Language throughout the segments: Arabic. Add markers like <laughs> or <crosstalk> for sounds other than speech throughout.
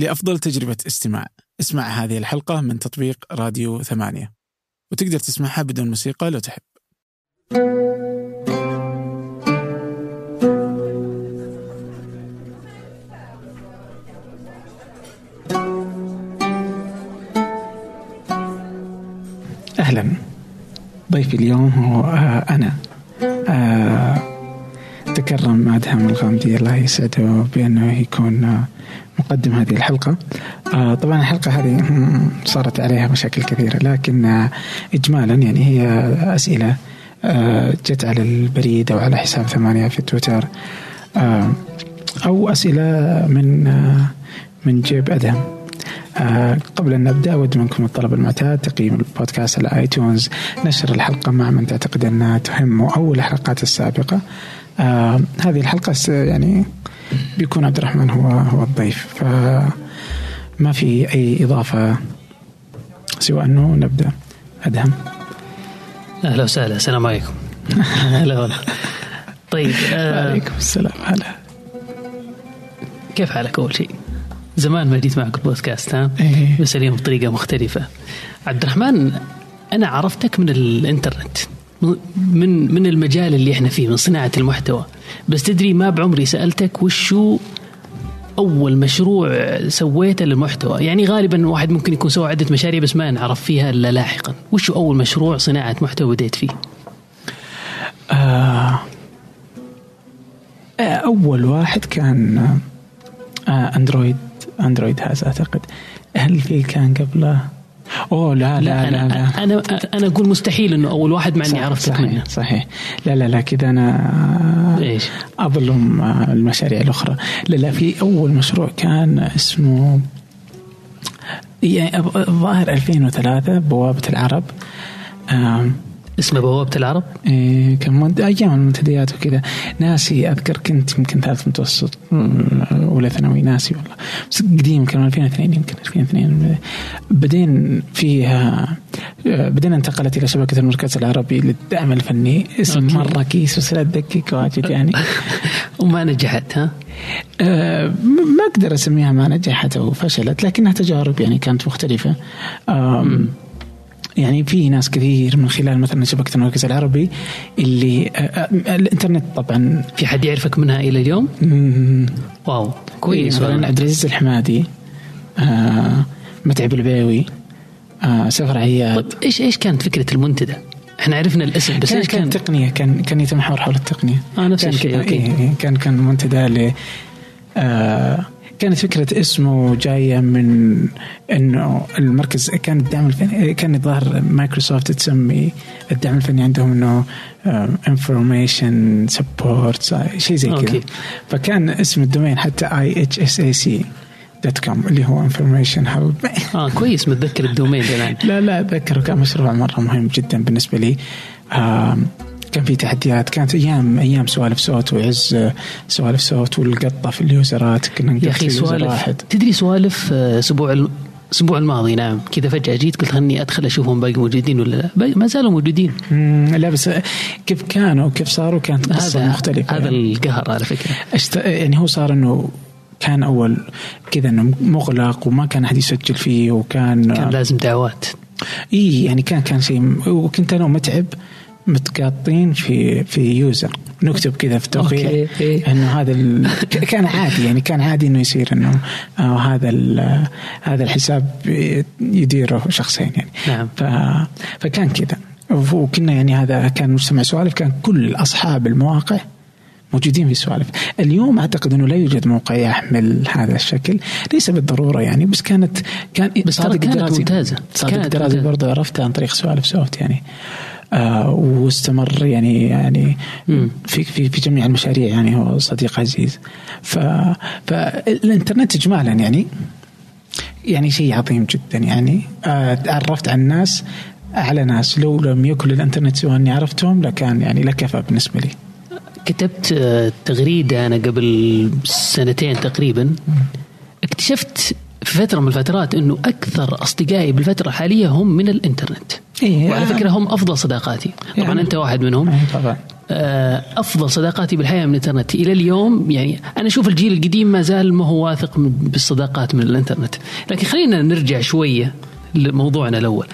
لأفضل تجربة استماع. اسمع هذه الحلقة من تطبيق راديو ثمانية. وتقدر تسمعها بدون موسيقى لو تحب. أهلا. ضيفي اليوم هو آه، أنا. آه، تكرم أدهم الغامدي الله يسعده بأنه يكون آه، مقدم هذه الحلقة. طبعا الحلقة هذه صارت عليها مشاكل كثيرة لكن إجمالا يعني هي أسئلة جت على البريد أو على حساب ثمانية في تويتر أو أسئلة من من جيب أدهم. آه قبل أن نبدأ أود منكم الطلب المعتاد تقييم البودكاست على آي تونز نشر الحلقة مع من تعتقد أنها تهمه أو الحلقات السابقة. آه هذه الحلقة يعني بيكون عبد الرحمن هو هو الضيف. فما في أي إضافة سوى أنه نبدأ أدهم؟ أهلا وسهلا السلام عليكم. <laughs> هلا والله طيب آه وعليكم السلام. هلا. كيف حالك أول شيء؟ زمان ما جيت معك البودكاست ها؟ إيه. بس اليوم بطريقة مختلفة. عبد الرحمن أنا عرفتك من الإنترنت. من من المجال اللي إحنا فيه من صناعة المحتوى. بس تدري ما بعمري سألتك وشو أول مشروع سويته للمحتوى؟ يعني غالبا واحد ممكن يكون سوى عدة مشاريع بس ما نعرف فيها إلا لاحقا. وشو أول مشروع صناعة محتوى بديت فيه؟ آه أول واحد كان آه أندرويد أندرويد هذا أعتقد. هل في كان قبله؟ أوه لا لا لا, لا, لا. أنا أنا أقول مستحيل إنه أول واحد مع إني عرفتك صحيح منه صحيح. لا لا لا كذا أنا إيش؟ أظلم المشاريع الأخرى. لا لا في أول مشروع كان اسمه يعني الظاهر 2003 بوابة العرب. اسمه بوابة العرب؟ إيه كان مد... أيام المنتديات وكذا ناسي أذكر كنت يمكن ثالث متوسط أولى ثانوي ناسي والله بس قديم كان 2002 يمكن 2002 بعدين فيها بعدين انتقلت إلى شبكة المركز العربي للدعم الفني اسم أوكي. مرة كيس بس لا تدقق واجد يعني <laughs> وما نجحت ها؟ أه ما أقدر أسميها ما نجحت أو فشلت لكنها تجارب يعني كانت مختلفة يعني في ناس كثير من خلال مثلا شبكة المركز العربي اللي آه، آه، الإنترنت طبعا. في حد يعرفك منها إلى اليوم؟ واو كويس مثلا عبد العزيز الحمادي آه متعب البيوي آه سفر عياد. طيب إيش إيش كانت فكرة المنتدى؟ إحنا عرفنا الاسم بس كان كان تقنية كان كان يتمحور حول التقنية. آه نفس الشيء أوكي. إيه كان كان منتدى ل آه كانت فكرة اسمه جاية من إنه المركز كان الدعم الفني كان الظاهر مايكروسوفت تسمي الدعم الفني عندهم إنه انفورميشن سبورت شيء زي كذا. فكان اسم الدومين حتى اي اتش اس اي سي دوت كوم اللي هو انفورميشن هاب آه كويس متذكر الدومين الان لا لا أتذكره كان مشروع مرة مهم جدا بالنسبة لي. آه كان في تحديات كانت أيام أيام سوالف صوت وعز سوالف صوت والقطة في اليوزرات كنا يا أخي سوالف واحد. تدري سوالف أسبوع آه، الأسبوع الماضي نعم. كذا فجأة جيت قلت خلني أدخل أشوفهم باقي موجودين ولا لا؟ ما زالوا موجودين. لا بس كيف كانوا وكيف صاروا كانت قصة هذا مختلفة هذا يعني. القهر على فكرة. أشت... يعني هو صار إنه كان أول كذا إنه مغلق وما كان أحد يسجل فيه وكان كان لازم دعوات. إي يعني كان كان شيء وكنت أنا متعب متقاطين في في يوزر نكتب كذا في توقيع إنه هذا ال... <laughs> كان عادي يعني كان عادي إنه يصير إنه آه هذا هذا الحساب يديره شخصين يعني. نعم. ف... فكان كذا. وكنا يعني هذا كان مجتمع سوالف كان كل أصحاب المواقع موجودين في سوالف. اليوم أعتقد إنه لا يوجد موقع يحمل هذا الشكل. ليس بالضرورة يعني بس كانت كان بس صادق كانت ممتازة. صادق الدراسي برضه عرفتها عن طريق سوالف سوفت يعني. آه واستمر يعني يعني في في في جميع المشاريع يعني هو صديق عزيز. ف فالانترنت اجمالا يعني يعني شيء عظيم جدا يعني. آه تعرفت على الناس اعلى ناس. لو لم يكن الانترنت سوى أني عرفتهم لكان يعني لكفى بالنسبة لي. كتبت آه، تغريدة أنا قبل سنتين تقريبا. اكتشفت في فترة من الفترات إنه أكثر أصدقائي بالفترة الحالية هم من الإنترنت. إيه وعلى فكرة هم أفضل صداقاتي. طبعا يعني أنت واحد منهم. إيه طبعا. آه، أفضل صداقاتي بالحياة من الإنترنت. إلى اليوم يعني أنا أشوف الجيل القديم ما زال ما هو واثق بالصداقات من الإنترنت. لكن خلينا نرجع شوية لموضوعنا الأول.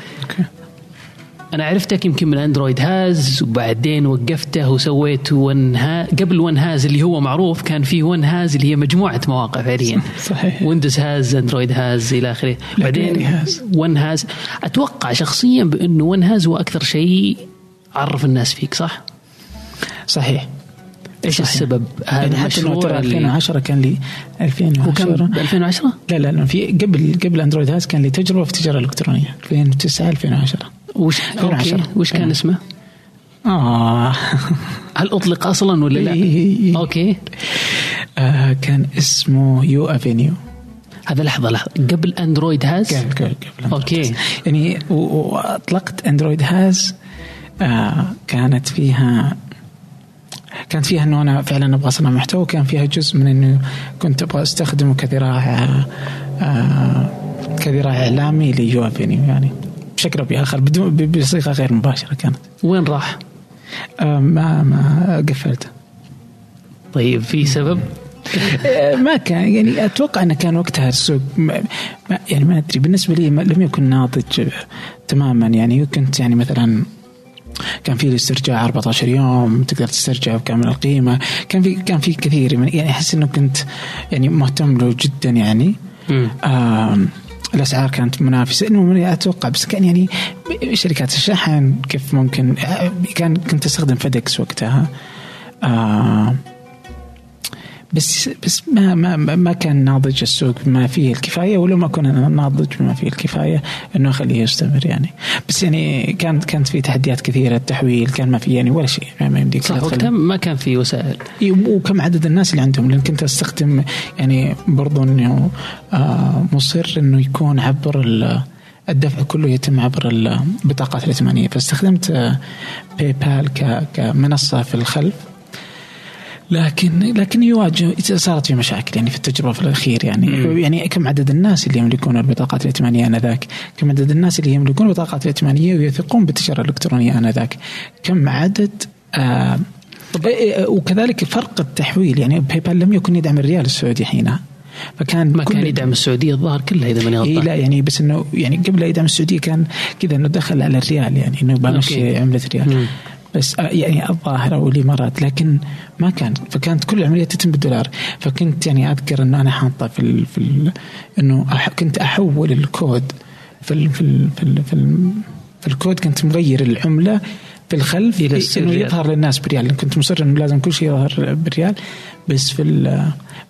أنا عرفتك يمكن من اندرويد هاز وبعدين وقفته وسويت ون ها قبل ون هاز اللي هو معروف كان في ون هاز اللي هي مجموعة مواقع فعليا. صحيح. ويندوز هاز أندرويد هاز إلى آخره. بعدين هاز. ون هاز أتوقع شخصيا بأنه ون هاز هو أكثر شيء عرف الناس فيك صح؟ صحيح. إيش صحيح. السبب؟ هذا يعني حتى انه المشروع ترى اللي 2010 كان لي هو كان 2010 ب 2010 لا لا لا في قبل قبل اندرويد هاز كان لي تجربة في التجارة الإلكترونية. 2009 2010 وش 2010. أوكي وش كان إيه. اسمه؟ آه <laughs> هل أطلق أصلا ولا لا؟ إيه. أوكي آه، كان اسمه يو أفينيو هذا لحظة لحظة قبل أندرويد هاز قبل قبل قبل okay. يعني و- و- وأطلقت Android هاز آه كانت فيها كانت فيها إنه أنا فعلا أبغى أصنع محتوى وكان فيها جزء من إنه كنت أبغى أستخدمه كذراع آه كذراع إعلامي ليو أفينيو يعني بشكل أو بآخر بصيغة غير مباشرة كانت وين راح؟ آه ما ما قفلته طيب في سبب؟ آه، ما كان يعني أتوقع إنه كان وقتها السوق ما ما- يعني ما أدري بالنسبة لي ما- لم يكن ناضج آه، تماما يعني كنت يعني مثلا كان في الاسترجاع 14 يوم تقدر تسترجع بكامل القيمة كان في كان في كثير يعني أحس إنه كنت يعني مهتم له جدا يعني مم. الأسعار كانت منافسة. من- أتوقع بس كان يعني شركات الشحن كيف ممكن كان كنت أستخدم فيدكس وقتها. آه بس بس ما ما ما كان ناضج السوق بما فيه الكفاية ولو ما كنا ناضج بما فيه الكفاية إنه اخليه يستمر يعني. بس يعني كانت كانت في تحديات كثيرة التحويل كان ما في يعني ولا شيء ما يمديك صح. وقتها ما كان في وسائل. وكم عدد الناس اللي عندهم لأن كنت أستخدم يعني برضو إنه آه، مصر إنه يكون عبر ال- الدفع كله يتم عبر البطاقات الائتمانية. فاستخدمت آه، PayPal ك- كمنصة في الخلف. لكن لكن يواجه صارت في مشاكل يعني في التجربة في الأخير يعني مم. يعني كم عدد الناس اللي يملكون البطاقات الائتمانية آنذاك؟ كم عدد الناس اللي يملكون البطاقات الائتمانيه ويثقون بالتجارة الإلكترونية آنذاك؟ كم عدد آه إيه، وكذلك فرق التحويل يعني PayPal لم يكن يدعم الريال السعودي حينها فكان ما كان يدعم السعودية الظاهر كلها إذا ماني غلطان لا يعني بس إنه يعني قبل لا يدعم السعودية كان كذا إنه دخل على الريال يعني إنه بمشي. عملة ريال مم. بس آه، يعني الظاهر أو الامارات لكن ما كان فكانت كل العملية تتم بالدولار. فكنت يعني أذكر إنه أنا حاطة في ال في ال إنه أح كنت أحول الكود في ال في ال في ال في, ال في الكود. كنت مغير العملة في الخلف إلى إنه. يظهر للناس بريال. لأن كنت مصر إنه لازم كل شيء يظهر بريال. بس في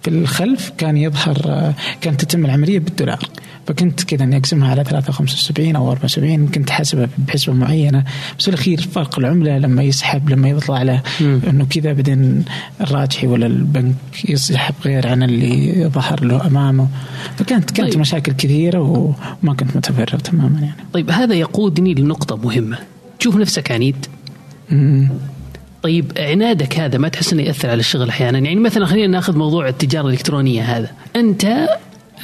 في الخلف كان يظهر آه، كانت تتم العملية بالدولار. فكنت كذا إني أقسمها على 375 أو 74 كنت حاسبها بحسبة معينة. بس في الأخير فرق العملة لما يسحب لما يطلع له. إنه كذا بعدين الراجحي ولا البنك يسحب غير عن اللي ظهر له أمامه. فكانت كانت طيب. مشاكل كثيرة وما كنت متفرغ تماما يعني. طيب هذا يقودني لنقطة مهمة. تشوف نفسك عنيد. مم. طيب عنادك هذا ما تحس إنه يأثر على الشغل أحيانا؟ يعني مثلا خلينا ناخذ موضوع التجارة الإلكترونية هذا. أنت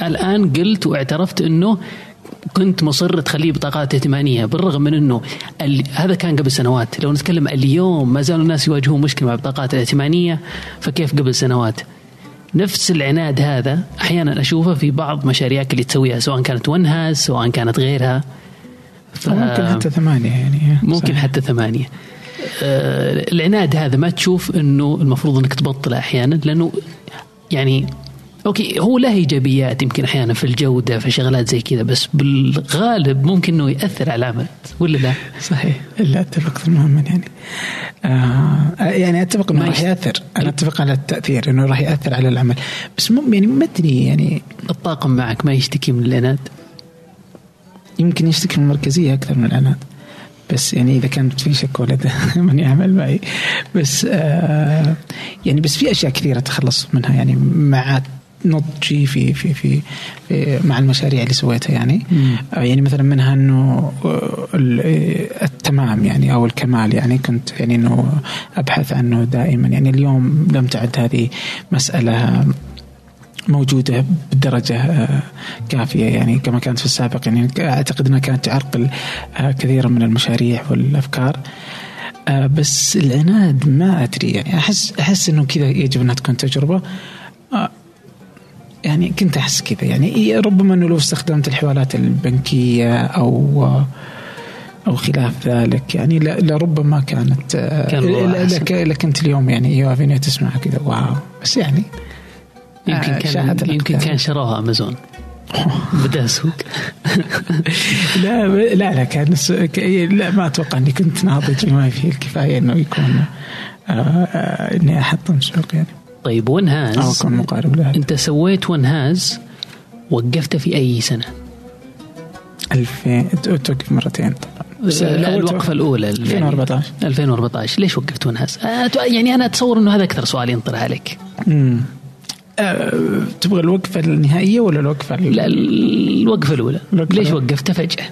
الآن قلت واعترفت إنه كنت مصر تخليه بطاقات ائتمانية بالرغم من إنه ال... هذا كان قبل سنوات. لو نتكلم اليوم ما زالوا الناس يواجهون مشكلة مع البطاقات الائتمانية فكيف قبل سنوات؟ نفس العناد هذا أحيانا أشوفه في بعض مشاريعك اللي تسويها سواء كانت ون هاز سواء كانت غيرها. ف... ممكن حتى ثمانية يعني ممكن صحيح. حتى ثمانية. آه، العناد هذا ما تشوف إنه المفروض إنك تبطله أحيانا لأنه يعني أوكي هو له إيجابيات يمكن أحيانا في الجودة في شغلات زي كذا بس بالغالب ممكن إنه يأثر على العمل ولا لا؟ صحيح. الا أتفق تماما يعني. آه يعني أتفق إنه راح يأثر. أنا أتفق على التأثير إنه راح يأثر على العمل. بس مو يعني ما أدري يعني. الطاقم معك ما يشتكي من العناد يمكن يشتكي من المركزية أكثر من العناد بس يعني إذا كانت في شك لدى <laughs> من يعمل معي. بس آه يعني بس في أشياء كثيرة تخلص منها يعني مع نضجي في في في, في مع المشاريع اللي سويتها يعني. مم. يعني مثلا منها إنه آه، آه، التمام يعني أو الكمال يعني. كنت يعني إنه أبحث عنه دائما. يعني اليوم لم تعد هذه مسألة موجودة بالدرجة آه، كافية يعني. كما كانت في السابق يعني أعتقد أنها كانت تعرقل كثيرا من المشاريع والأفكار. بس العناد ما أدري يعني. أحس أحس إنه كذا يجب أنها تكون تجربة. آه يعني كنت أحس كذا. يعني إيه، ربما إنه لو استخدمت الحوالات البنكية أو آه أو خلاف ذلك يعني لربما كانت آه، كان لكنت اليوم يعني يوافيني تسمع كذا. واو. بس يعني يمكن آه، كان يمكن كان شراها أمازون. بدأ سوق <laughs> لا لا لا كان لا ما أتوقع إني كنت ناضج بما فيه الكفايه إنه يكون آه، إني أحطم سوق يعني. طيب ونهاز أو اكون مقارب لها انت سويت ونهاز وقفته في أي سنة؟ 2000 توقف مرتين طبعا الوقفة الأولى 2014 يعني 2014 ليش وقفت ونهاز؟ يعني أنا أتصور إنه هذا أكثر سؤال ينطرح عليك. امم أه تبغى الوقفة النهائية ولا الوقفة لا الوقفة الأولى الوقفة ليش وقفته فجأة؟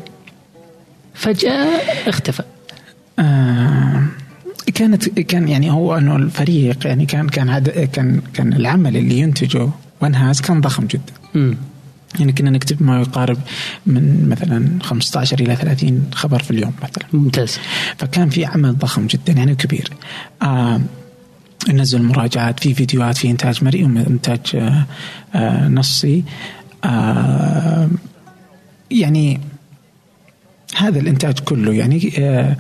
فجأة اختفى. آه كانت كان يعني هو أنه الفريق يعني كان كان عد كان كان العمل اللي ينتجه ونهاز كان ضخم جدا. امم يعني كنا نكتب ما يقارب من مثلا 15 إلى 30 خبر في اليوم مثلا. ممتاز. فكان في عمل ضخم جدا يعني كبير. آه ننزل مراجعات في فيديوهات في إنتاج مرئي وانتاج آه آه نصي. آه يعني هذا الإنتاج كله يعني آه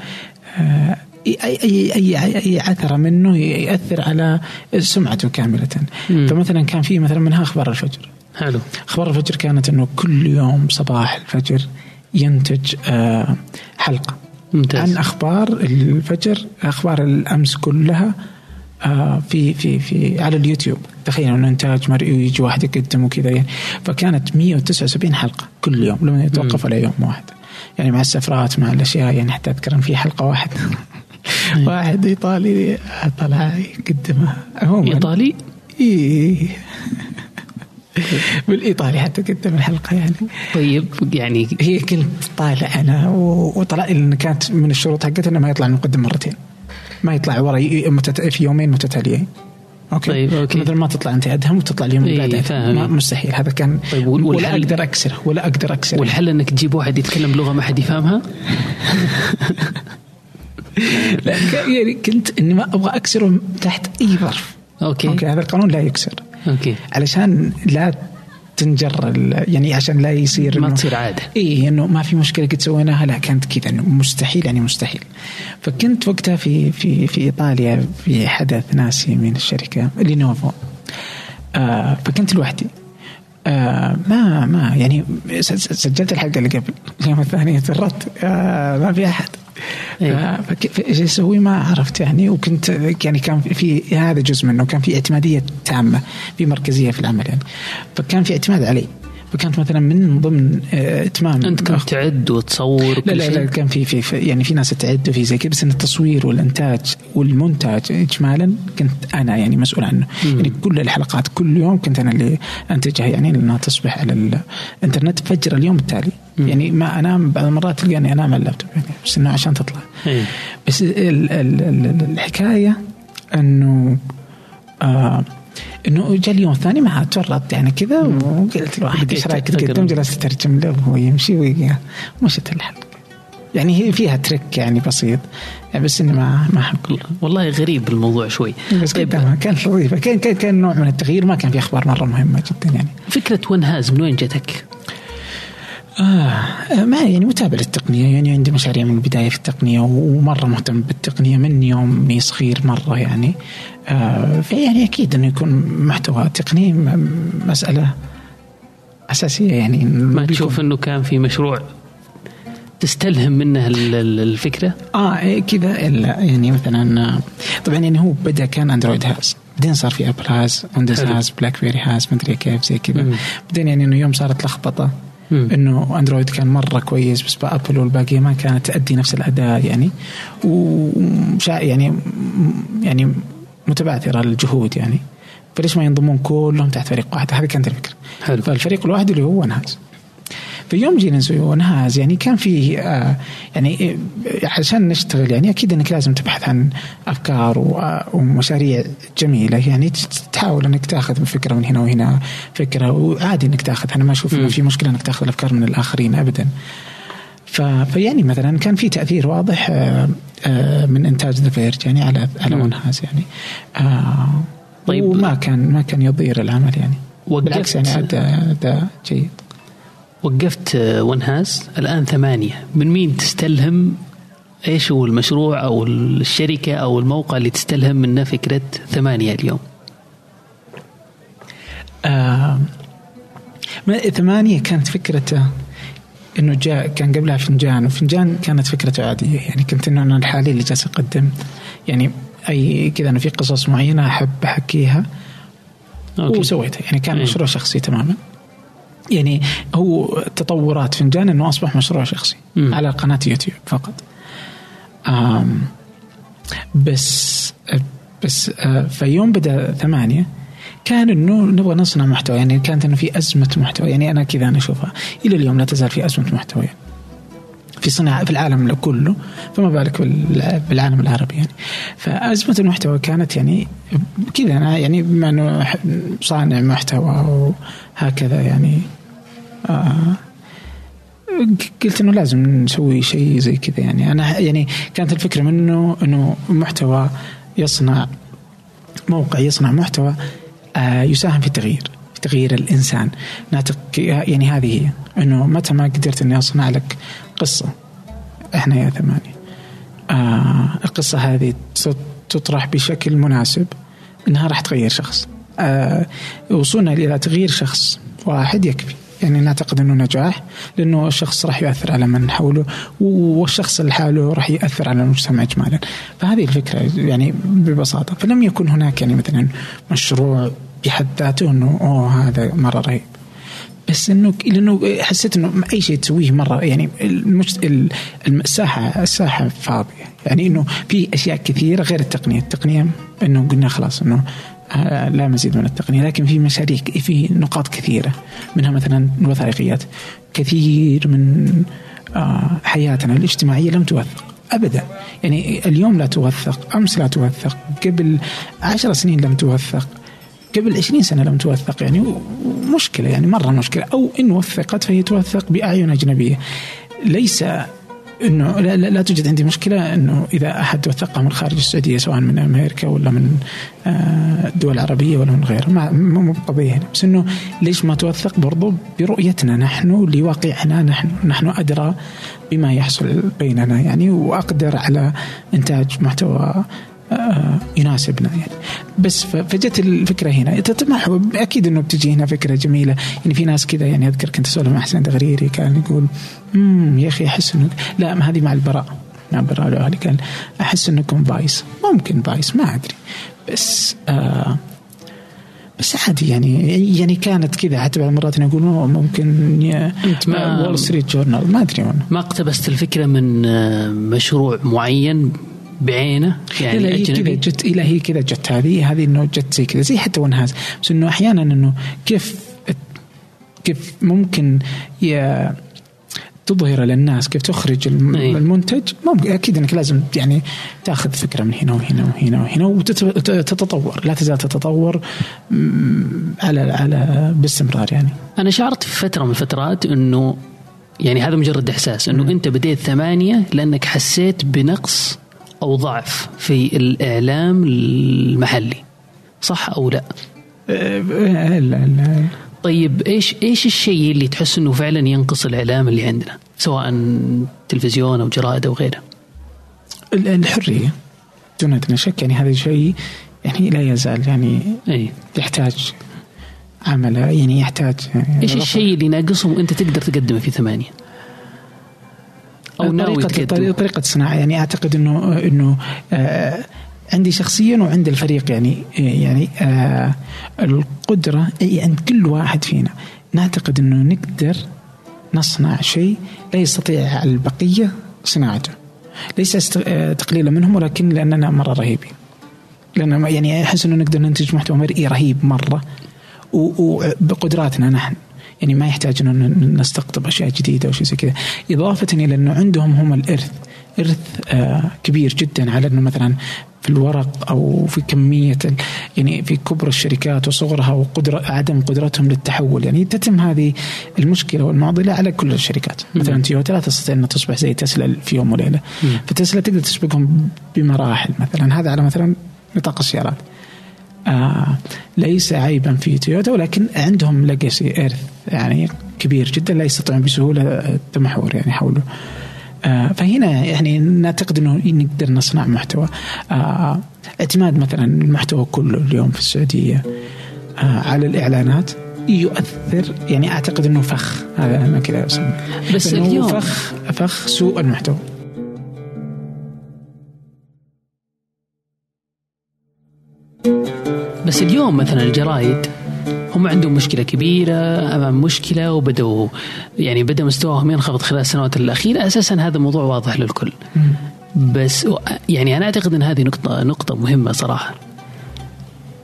آه اي اي اي اي عثره منه ياثر على سمعته كاملة. مم. فمثلا كان في مثلا منها أخبار الفجر. حلو. أخبار الفجر كانت إنه كل يوم صباح الفجر ينتج آه حلقة. ممتاز. عن أخبار الفجر أخبار الأمس كلها آه في في في على اليوتيوب. تخيل إنه إنتاج مرئي ويجي واحد يقدم وكذا يعني فكانت 179 حلقة كل يوم لم يتوقف على يوم واحد. يعني مع السفرات مع الأشياء يعني حتى أذكر في حلقة واحدة <laughs> واحد إيطالي طلع يقدمها إيطالي؟ إيه. <laughs> بالإيطالي حتى قدم الحلقة يعني. طيب يعني هي كنت طالع أنا وطلع لي كانت من الشروط حقتها إنه ما يطلع المقدم مرتين. ما يطلع ورا في يومين متتاليين. okay؟ طيب okay. مثل ما تطلع أنت ادهم وتطلع اليوم اللي بعده. ما مستحيل. هذا كان طيب ولا أقدر أكسره ولا أقدر أكسره. والحل إنك تجيب واحد يتكلم لغة ما حد يفهمها؟ <laughs> <laughs> <laughs> يعني كنت اني ما أبغى أكسره تحت أي ظرف. أوكي. أوكي هذا القانون لا يكسر. okay. علشان لا تنجر يعني عشان لا يصير ما تصير عادة. إي إنه ما في مشكلة قد سويناها لا كانت كذا إنه مستحيل يعني مستحيل. فكنت وقتها في في في إيطاليا في حدث ناسي من الشركة لينوفو. آه فكنت لوحدي. آه ما ما يعني سجلت الحلقة اللي قبل. <laughs> اليوم الثاني ترت. آه ما في أحد. أسوي ما عرفت يعني وكنت يعني كان في هذا جزء منه كان في اعتمادية تامة في مركزية في العمل يعني. فكان في اعتماد علي. فكانت مثلا من ضمن آه، إتمام أنت كنت تعد وتصور لا لا, لا كان في, في, يعني في ناس تعد وفي زي كذا بس إن التصوير والإنتاج والمونتاج اجمالا كنت أنا يعني مسؤول عنه. مم. يعني كل الحلقات كل يوم كنت أنا اللي أنتجها يعني لأنها تصبح على الإنترنت. فجر اليوم التالي. يعني ما أنام بعض المرات تلقاني أنام على اللابتوب يعني بس إنه عشان تطلع. مم. بس ال ال ال الحكاية إنه آه إنه جاء اليوم الثاني ما تورطت يعني كذا وقلت لواحد إيش رأيك تقدم جلست اترجم له وهو يمشي ومشت الحلقة يعني هي فيها ترك يعني بسيط يعني بس اني ما ما احب والله غريب الموضوع شوي. بس طيب. كانت لطيفة. كان كان كان نوع من التغيير ما كان في أخبار مرة مهمة جدا يعني. فكرة ونهاز من وين جتك؟ آه ما يعني متابع للتقنية يعني عندي مشاريع من البداية في التقنية ومرة مهتم بالتقنية من يومي صغير مرة يعني. آه فيعني أكيد أنه يكون محتوى تقني مسألة أساسية يعني. ما تشوف أنه كان في مشروع تستلهم منه الفكرة؟ آه إيه، كذا يعني مثلا طبعا يعني هو بدأ كان Android هاز بعدين صار في Apple هاز Windows هاز BlackBerry هاز مدري كيف زي كذا. بعدين يعني إنه يوم صارت لخبطة. إنه أندرويد كان مرة كويس بس بابل والباقيه ما كانت تؤدي نفس الأداء يعني. وشا يعني يعني متبعثره الجهود يعني. فليش ما ينضمون كلهم تحت فريق واحد؟ هذه كانت الفكرة. حلو. فالفريق الواحد اللي هو نهاز في يوم جينا نسوي ونهاز يعني كان في آه يعني آه، عشان نشتغل يعني أكيد إنك لازم تبحث عن أفكار ومشاريع جميلة يعني تحاول إنك تأخذ فكرة من هنا وهنا فكرة وعادي إنك تأخذ أنا ما أشوف إنه في مشكلة إنك تأخذ الأفكار من الآخرين ابدا. فيعني مثلا كان في تأثير واضح آه، آه، من إنتاج The Verge يعني على على. ون هاز يعني آه، طيب. وما كان ما كان يضير العمل يعني وقفت بالعكس يعني أدى أدى جيد وقفت آه، ون هاز. الآن ثمانية. من مين تستلهم؟ إيش هو المشروع أو الشركة أو الموقع اللي تستلهم منه فكرة ثمانية اليوم؟ آه ما- ثمانية كانت فكرته إنه جاء كان قبلها فنجان. وفنجان كانت فكرته عادية. يعني كنت إنه أنا لحالي اللي جالس أقدم. يعني أي كذا أنا في قصص معينة أحب أحكيها أوكي. وسويتها. يعني كان أي. مشروع شخصي تماما. يعني هو تطورات فنجان إنه أصبح مشروع شخصي مم. على قناة يوتيوب فقط. آم بس بس آه، فيوم بدأ ثمانية كان إنه نبغى نصنع محتوى يعني كانت إنه في أزمة محتوى يعني أنا كذا أنا أشوفها. إلى اليوم لا تزال في أزمة محتوى. يعني في صناعة في العالم كله فما بالك بالع- بالعالم العربي يعني. فأزمة المحتوى كانت يعني كذا أنا يعني بما إنه ح- صانع محتوى وهكذا يعني. آه قلت إنه لازم نسوي شيء زي كذا يعني. أنا يعني كانت الفكرة منه إنه محتوى يصنع موقع يصنع محتوى آه، يساهم في التغيير في تغيير الإنسان. يعني هذه هي. إنه متى ما قدرت إني أصنع لك قصة إحنا يا ثمانية. آه القصة هذه تطرح بشكل مناسب إنها راح تغير شخص. وصولنا إلى تغيير شخص واحد يكفي. يعني نعتقد إنه نجاح لأنه الشخص راح يؤثر على من حوله والشخص لحاله راح ياثر على المجتمع اجمالا. فهذه الفكرة يعني ببساطة. فلم يكن هناك يعني مثلا مشروع بحد ذاته إنه أوه هذا مرة رهيب. بس إنه لأنه حسيت إنه أي شيء تسويه مرة يعني المجت... ال- الساحه الساحه فاضية. يعني إنه في أشياء كثيرة غير التقنية، التقنية إنه قلنا خلاص إنه آه، لا مزيد من التقنية لكن في مشاريع في نقاط كثيرة منها مثلا الوثائقيات. كثير من آه، حياتنا الاجتماعية لم توثق ابدا. يعني اليوم لا توثق أمس لا توثق قبل عشر سنين لم توثق قبل 20 سنة لم توثق. يعني مشكلة يعني مرة مشكلة. أو إن وثقت فهي توثق بأعين أجنبية. ليس إنه لا, لا, لا توجد عندي مشكلة إنه إذا أحد وثقها من خارج السعودية سواء من أمريكا ولا من آه، الدول العربية ولا من غيرها ما مو قضيه بس إنه ليش ما توثق برضو برؤيتنا نحن لواقعنا نحن نحن أدرى بما يحصل بيننا يعني وأقدر على إنتاج محتوى يناسبنا يعني. بس فجت الفكرة هنا. تتمح أكيد إنه بتجي هنا فكرة جميلة. يعني في ناس كذا يعني أذكر كنت أسولف مع حسين دغريري كان يقول امم يا أخي أحس انه لا هذه مع البراء. مع براء الأهلي قال أحس إنكم Vice. ممكن Vice ما أدري. بس آه بس عادي يعني يعني كانت كذا. حتى بعض المرات يقولون ممكن أنت ما- Wall Street Journal ما أدري ما اقتبست الفكرة من آه، مشروع معين بعينه يعني لا لا هي كذا جت إلى هي كذا جت هذه هذه إنه جت زي كذا زي حتى ونهاز بس إنه أحيانا إنه كيف كيف ممكن ي- تظهر للناس كيف تخرج أي. المنتج. ممكن أكيد إنك لازم يعني تاخذ فكرة من هنا وهنا وهنا وهنا وتتطور لا تزال تتطور على على باستمرار يعني. أنا شعرت في فترة من الفترات إنه يعني هذا مجرد إحساس إنه أنت بديت ثمانية لأنك حسيت بنقص أو ضعف في الإعلام المحلي صح أو لا؟ لا لا طيب إيش إيش الشيء اللي تحس إنه فعلا ينقص الإعلام اللي عندنا؟ سواء تلفزيون أو جرائد أو غيره. ال- الحرية. دون ادنى شك يعني هذا شيء يعني لا يزال يعني اي يحتاج عمل يعني يحتاج يعني إيش الشيء اللي ناقصه وأنت تقدر تقدمه في ثمانية؟ أو ناوي تقدمه طريقة الصناعة يعني أعتقد انه إنه آه عندي شخصيا وعند الفريق. يعني يعني آه القدرة أي عند كل واحد فينا. نعتقد إنه نقدر نصنع شيء لا يستطيع البقية صناعته. ليس آه، تقليلا منهم ولكن لأننا مرة رهيبين. لأن يعني أحس إنه نقدر ننتج محتوى مرئي رهيب مرة. وبقدراتنا نحن. يعني ما يحتاج إنه ن- نستقطب أشياء جديدة أو شيء زي كذا. إضافة إلى إنه عندهم هم الإرث إرث آه، كبير جدا على إنه مثلا في الورق أو في كمية يعني في كبر الشركات وصغرها وقدره عدم قدرتهم للتحول. يعني تتم هذه المشكلة والمعضلة على كل الشركات. مثلا تويوتا لا تستطيع ان تصبح زي تسلا في يوم وليلة. فتسلا تقدر تسبقهم بمراحل. مثلا هذا على مثلا نطاق السيارات. آه ليس عيبا في تويوتا ولكن عندهم ليجاسي ايرث يعني كبير جدا لا يستطيعون بسهولة التمحور يعني حوله آه فهنا يعني نعتقد إنه نقدر نصنع محتوى. آه اعتماد مثلا المحتوى كله اليوم في السعودية آه على الإعلانات يؤثر يعني أعتقد إنه فخ هذا أنا كذا اسميه بس اليوم فخ فخ سوء المحتوى. بس اليوم مثلا الجرايد هم عندهم مشكلة كبيرة أمام مشكلة وبدأوا يعني بدأ مستواهم ينخفض خلال السنوات الأخيرة. أساسا هذا موضوع واضح للكل. بس يعني أنا أعتقد أن هذه نقطة نقطة مهمة صراحة.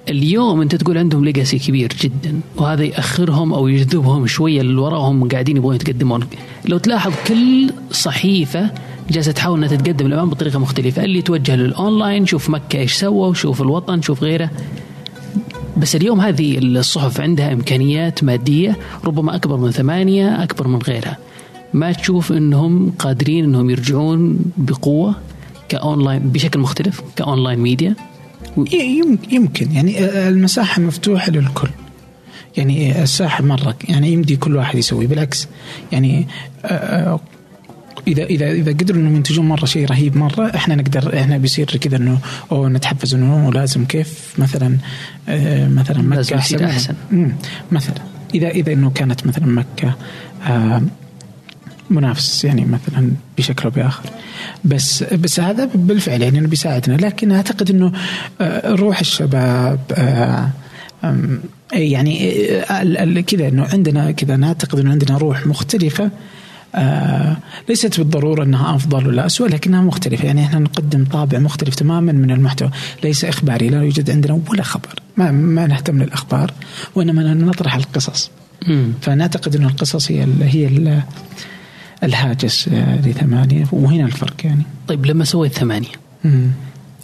اليوم أنت تقول عندهم legacy كبير جدا وهذا يأخرهم أو يجذبهم شوية للوراء وهم قاعدين يبغون يتقدمون. لو تلاحظ كل صحيفة جالسة تحاول إنها تتقدم الأمام بطريقة مختلفة. اللي يتوجه للاونلاين شوف مكة إيش سووا شوف الوطن شوف غيره. بس اليوم هذه الصحف عندها إمكانيات مادية ربما أكبر من ثمانية أكبر من غيرها. ما تشوف إنهم قادرين إنهم يرجعون بقوة كأونلاين بشكل مختلف ك online media؟ يمكن. يعني المساحة مفتوحة للكل. يعني الساحة مرة يعني يمدي كل واحد يسوي بالعكس. يعني اذا اذا إذا قدروا إنهم ينتجون مرة شيء رهيب مرة إحنا نقدر إحنا بيصير كذا إنه أو نتحفز إنه لازم كيف مثلا آه مثلا مكة لازم يصير أحسن. مثلا. اذا إذا إنه كانت مثلا مكة آه منافس يعني مثلا بشكل أو بآخر. بس بس هذا بالفعل يعني إنه بيساعدنا. لكن أعتقد إنه آه روح الشباب آه يعني آه، كذا إنه عندنا كذا نعتقد إنه عندنا روح مختلفة. آه ليست بالضرورة أنها أفضل ولا اسوء لكنها مختلفة يعني إحنا نقدم طابع مختلف تماما من المحتوى ليس إخباري لا يوجد عندنا ولا خبر ما ما نهتم للأخبار وإنما نطرح القصص مم. فنعتقد أن القصص هي ال هي ال الهاجس لثمانية وهنا الفرق يعني طيب لما سويت ثمانية مم.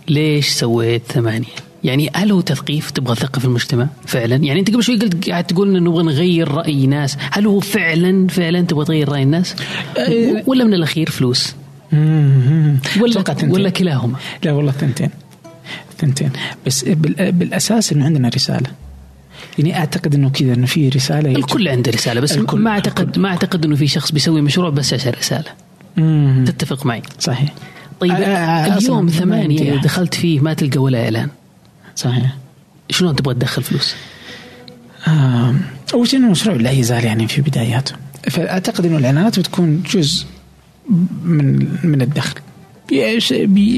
ليش سويت ثمانية؟ يعني هل هو تثقيف تبغى تثقف المجتمع؟ فعلا. يعني أنت قبل شوي قلت قاعد تقول إنه نبغى نغير رأي ناس هل هو فعلا فعلا تبغى تغير رأي الناس؟ أه ولا من الأخير فلوس. ولا. ولا كلاهما؟ لا والله ثنتين ثنتين بس بال- بالأساس إنه عندنا رسالة. يعني أعتقد إنه كذا إنه في رسالة يجب- الكل عنده رسالة بس الكل- ما اعتقد ما أعتقد إنه في شخص بيسوي مشروع بس عشان رسالة. مم. تتفق معي؟ صحيح. طيب آه، آه، اليوم أحد. دخلت فيه ما تلقى ولا إعلان. صحيح. شلون تبغى تدخل فلوس؟ أول شيء المشروع لا يزال يعني في بداياته فأعتقد إنه الإعلانات بتكون جزء من من الدخل.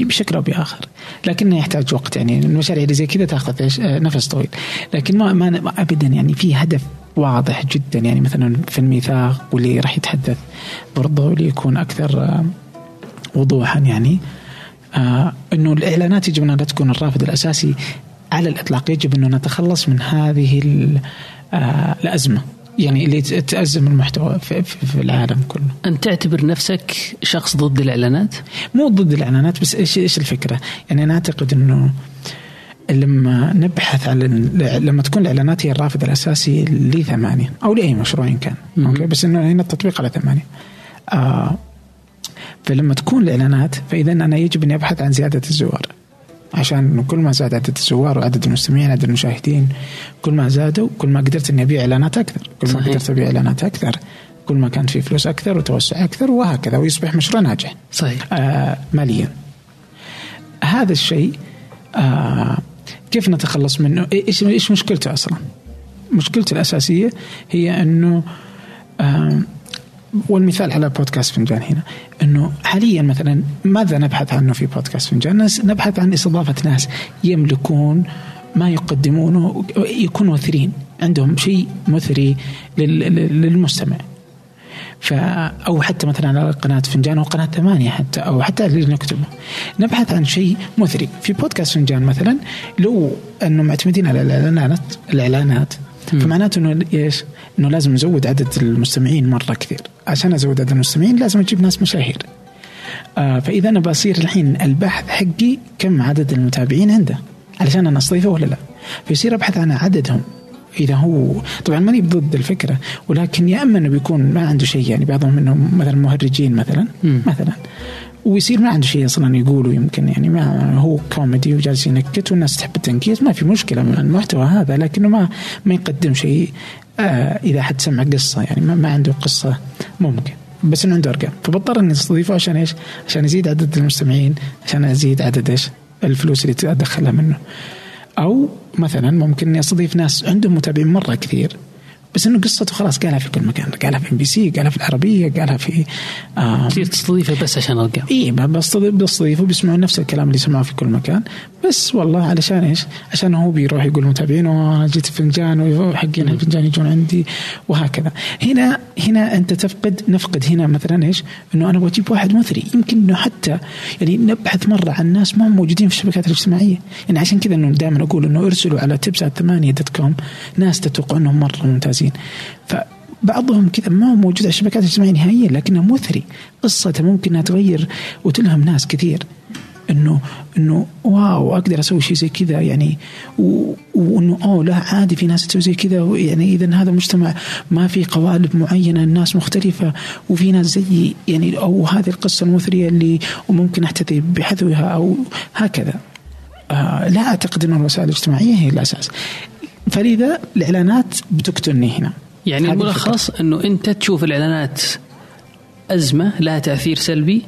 بشكل أو بآخر. لكنه يحتاج وقت. يعني المشاريع اللي زي كذا تاخذ؟ آه، نفس طويل. لكن ما, ما ابدا يعني في هدف واضح جدا. يعني مثلا في الميثاق واللي راح يتحدث برضه ليكون أكثر آه، وضوحا يعني آه إنه الإعلانات يجب انها لا تكون الرافد الأساسي على الإطلاق يجب أنه نتخلص من هذه آه الأزمة يعني اللي ت- تأزم المحتوى في, في, في العالم كله انت تعتبر نفسك شخص ضد الإعلانات؟ مو ضد الإعلانات بس إيش إيش الفكرة؟ يعني أنا أعتقد أنه لما نبحث عن ال- لما تكون الإعلانات هي الرافد الأساسي لثمانية أو لأي مشروع إن كان مم. أوكي بس إنه هنا التطبيق على ثمانية آه فلما تكون الإعلانات فإذا أنا يجب اني أبحث عن زيادة الزوار عشان كل ما زاد عدد الزوار وعدد المستمعين عدد المشاهدين كل ما زادوا كل ما قدرت إني أبيع إعلانات أكثر. كل ما صحيح. قدرت أبيع إعلانات أكثر. كل ما كان في فلوس أكثر وتوسع أكثر وهكذا ويصبح مشروع ناجح. صحيح. آه ماليا. هذا الشيء آه كيف نتخلص منه؟ إيش إيش مشكلته أصلا؟ مشكلته الأساسية هي إنه آه والمثال على بودكاست فنجان هنا إنه حاليا مثلا ماذا نبحث عنه في بودكاست فنجان؟ نبحث عن إستضافة ناس يملكون ما يقدمونه يكونوا مثريين عندهم شيء مثري لل- لل- للمستمع ف أو حتى مثلا على قناة فنجان أو قناة ثمانية حتى أو حتى اللي نكتبه نبحث عن شيء مثري في بودكاست فنجان مثلا لو أنه معتمدين على الإعلانات الإعلانات. فمعناته إنه إيش؟ إنه لازم نزود عدد المستمعين مرة كثير، عشان أزود عدد المستمعين لازم أجيب ناس مشاهير. آه فإذا أنا بصير الحين البحث حقي كم عدد المتابعين عنده علشان أنا أستضيفه ولا لا فيصير أبحث عن عددهم إذا هو طبعا ماني ضد الفكرة ولكن يا أما إنه بيكون ما عنده شيء يعني بعضهم منهم مثلا مهرجين مثلا مم. مثلا ويصير ما عنده شيء أصلا يقوله يمكن يعني ما هو كوميدي وجالس ينكت والناس تحب التنكيت ما في مشكلة من المحتوى هذا لكنه ما ما يقدم شيء آه إذا حد سمع قصة يعني ما, ما عنده قصة ممكن بس إنه عنده أرقام فبضطر إني أستضيفه عشان إيش؟ عشان يزيد عدد المستمعين عشان أزيد عدد إيش؟ الفلوس اللي أدخلها منه. أو مثلا ممكن إني أستضيف ناس عندهم متابعين مرة كثير بس إنه قصته خلاص قالها في كل مكان قالها في MBC قالها في العربية قالها في آه تصير تستضيفه بس عشان ارقام إي بستضيف بستضيفه بيسمعون نفس الكلام اللي سمعوه في كل مكان. بس والله علشان إيش؟ عشان هو بيروح يقول متابعين أنا جيت فنجان وحقين الفنجان يجون عندي وهكذا. هنا هنا أنت تفقد نفقد هنا مثلا إيش؟ إنه أنا بجيب واحد مثري. يمكن إنه حتى يعني نبحث مرة عن ناس ما هم موجودين في الشبكات الاجتماعية. يعني عشان كذا إنه دائما أقول إنه ارسلوا على تبسات ثمانية دوت كوم ناس تتوقع إنهم مرة ممتازين. فبعضهم كذا ما هو موجود على الشبكات الاجتماعيه نهائيا لكنه مثري. قصته ممكن إنها تغير وتلهم ناس كثير. إنه إنه واو أقدر أسوي شيء زي كذا يعني. وإنه أوه لا عادي في ناس تسوي زي كذا. يعني إذا هذا مجتمع ما في قوالب معينة الناس مختلفة. وفي ناس زيي يعني أو هذه القصة المثرية اللي وممكن أحتذي بحذوها أو هكذا. آه لا أعتقد إن الوسائل الاجتماعية هي الأساس. فلذا الإعلانات بتقتلني هنا. يعني الملخص إنه أنت تشوف الإعلانات أزمة لها تأثير سلبي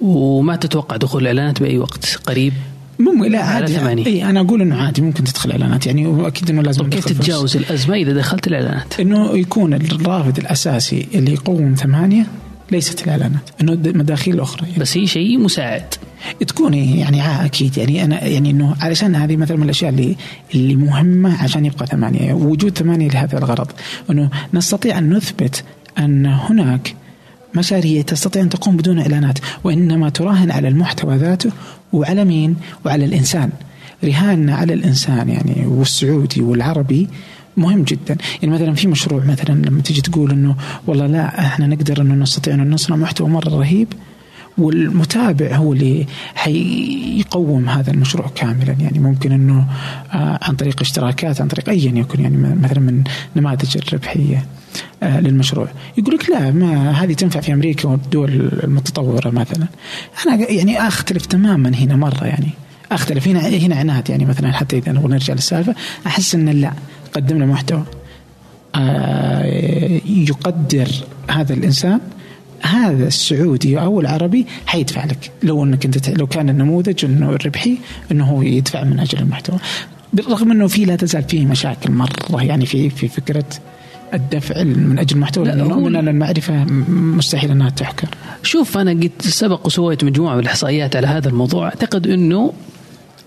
وما تتوقع دخول الإعلانات بأي وقت قريب ممكن لا عادي إي أنا أقول إنه عادي ممكن تدخل إعلانات يعني واكيد إنه لازم كيف تتجاوز الأزمة إذا دخلت الإعلانات؟ إنه يكون الرافد الأساسي اللي يقوم ثمانية ليست الإعلانات إنه المداخيل الاخرى يعني. بس هي شيء مساعد تكون يعني آه أكيد يعني أنا يعني إنه علشان هذه مثلا من الأشياء اللي اللي مهمة عشان يبقى ثمانية وجود ثمانية لهذا الغرض إنه نستطيع أن نثبت أن هناك مشاريع تستطيع أن تقوم بدون إعلانات وإنما تراهن على المحتوى ذاته وعلى مين؟ وعلى الإنسان رهاننا على الإنسان يعني والسعودي والعربي مهم جدا. يعني مثلا في مشروع مثلا لما تيجي تقول إنه والله لا إحنا نقدر إنه نستطيع ان نصنع محتوى مرة رهيب والمتابع هو اللي حيقوم هذا المشروع كاملا. يعني ممكن إنه آه، عن طريق اشتراكات عن طريق ايا يكن يعني مثلا من نماذج الربحية آه، للمشروع. يقول لك لا ما هذه تنفع في أمريكا والدول المتطورة مثلا. أنا يعني أختلف تماما هنا مرة يعني. أختلف هنا هنا عناد يعني مثلا حتى إذا نرجع للسالفة أحس ان لا. قدمنا محتوى آه، يقدر هذا الإنسان هذا السعودي أو العربي حيدفع لك. لو إنك أنت لو كان النموذج إنه الربحي إنه هو يدفع من أجل المحتوى. بالرغم إنه في لا تزال فيه مشاكل مرة يعني في في فكرة الدفع من أجل المحتوى لأنه نؤمن ان المعرفة مستحيل إنها تحكر. شوف أنا قد سبق وسويت مجموعة من الإحصائيات على هذا الموضوع. أعتقد إنه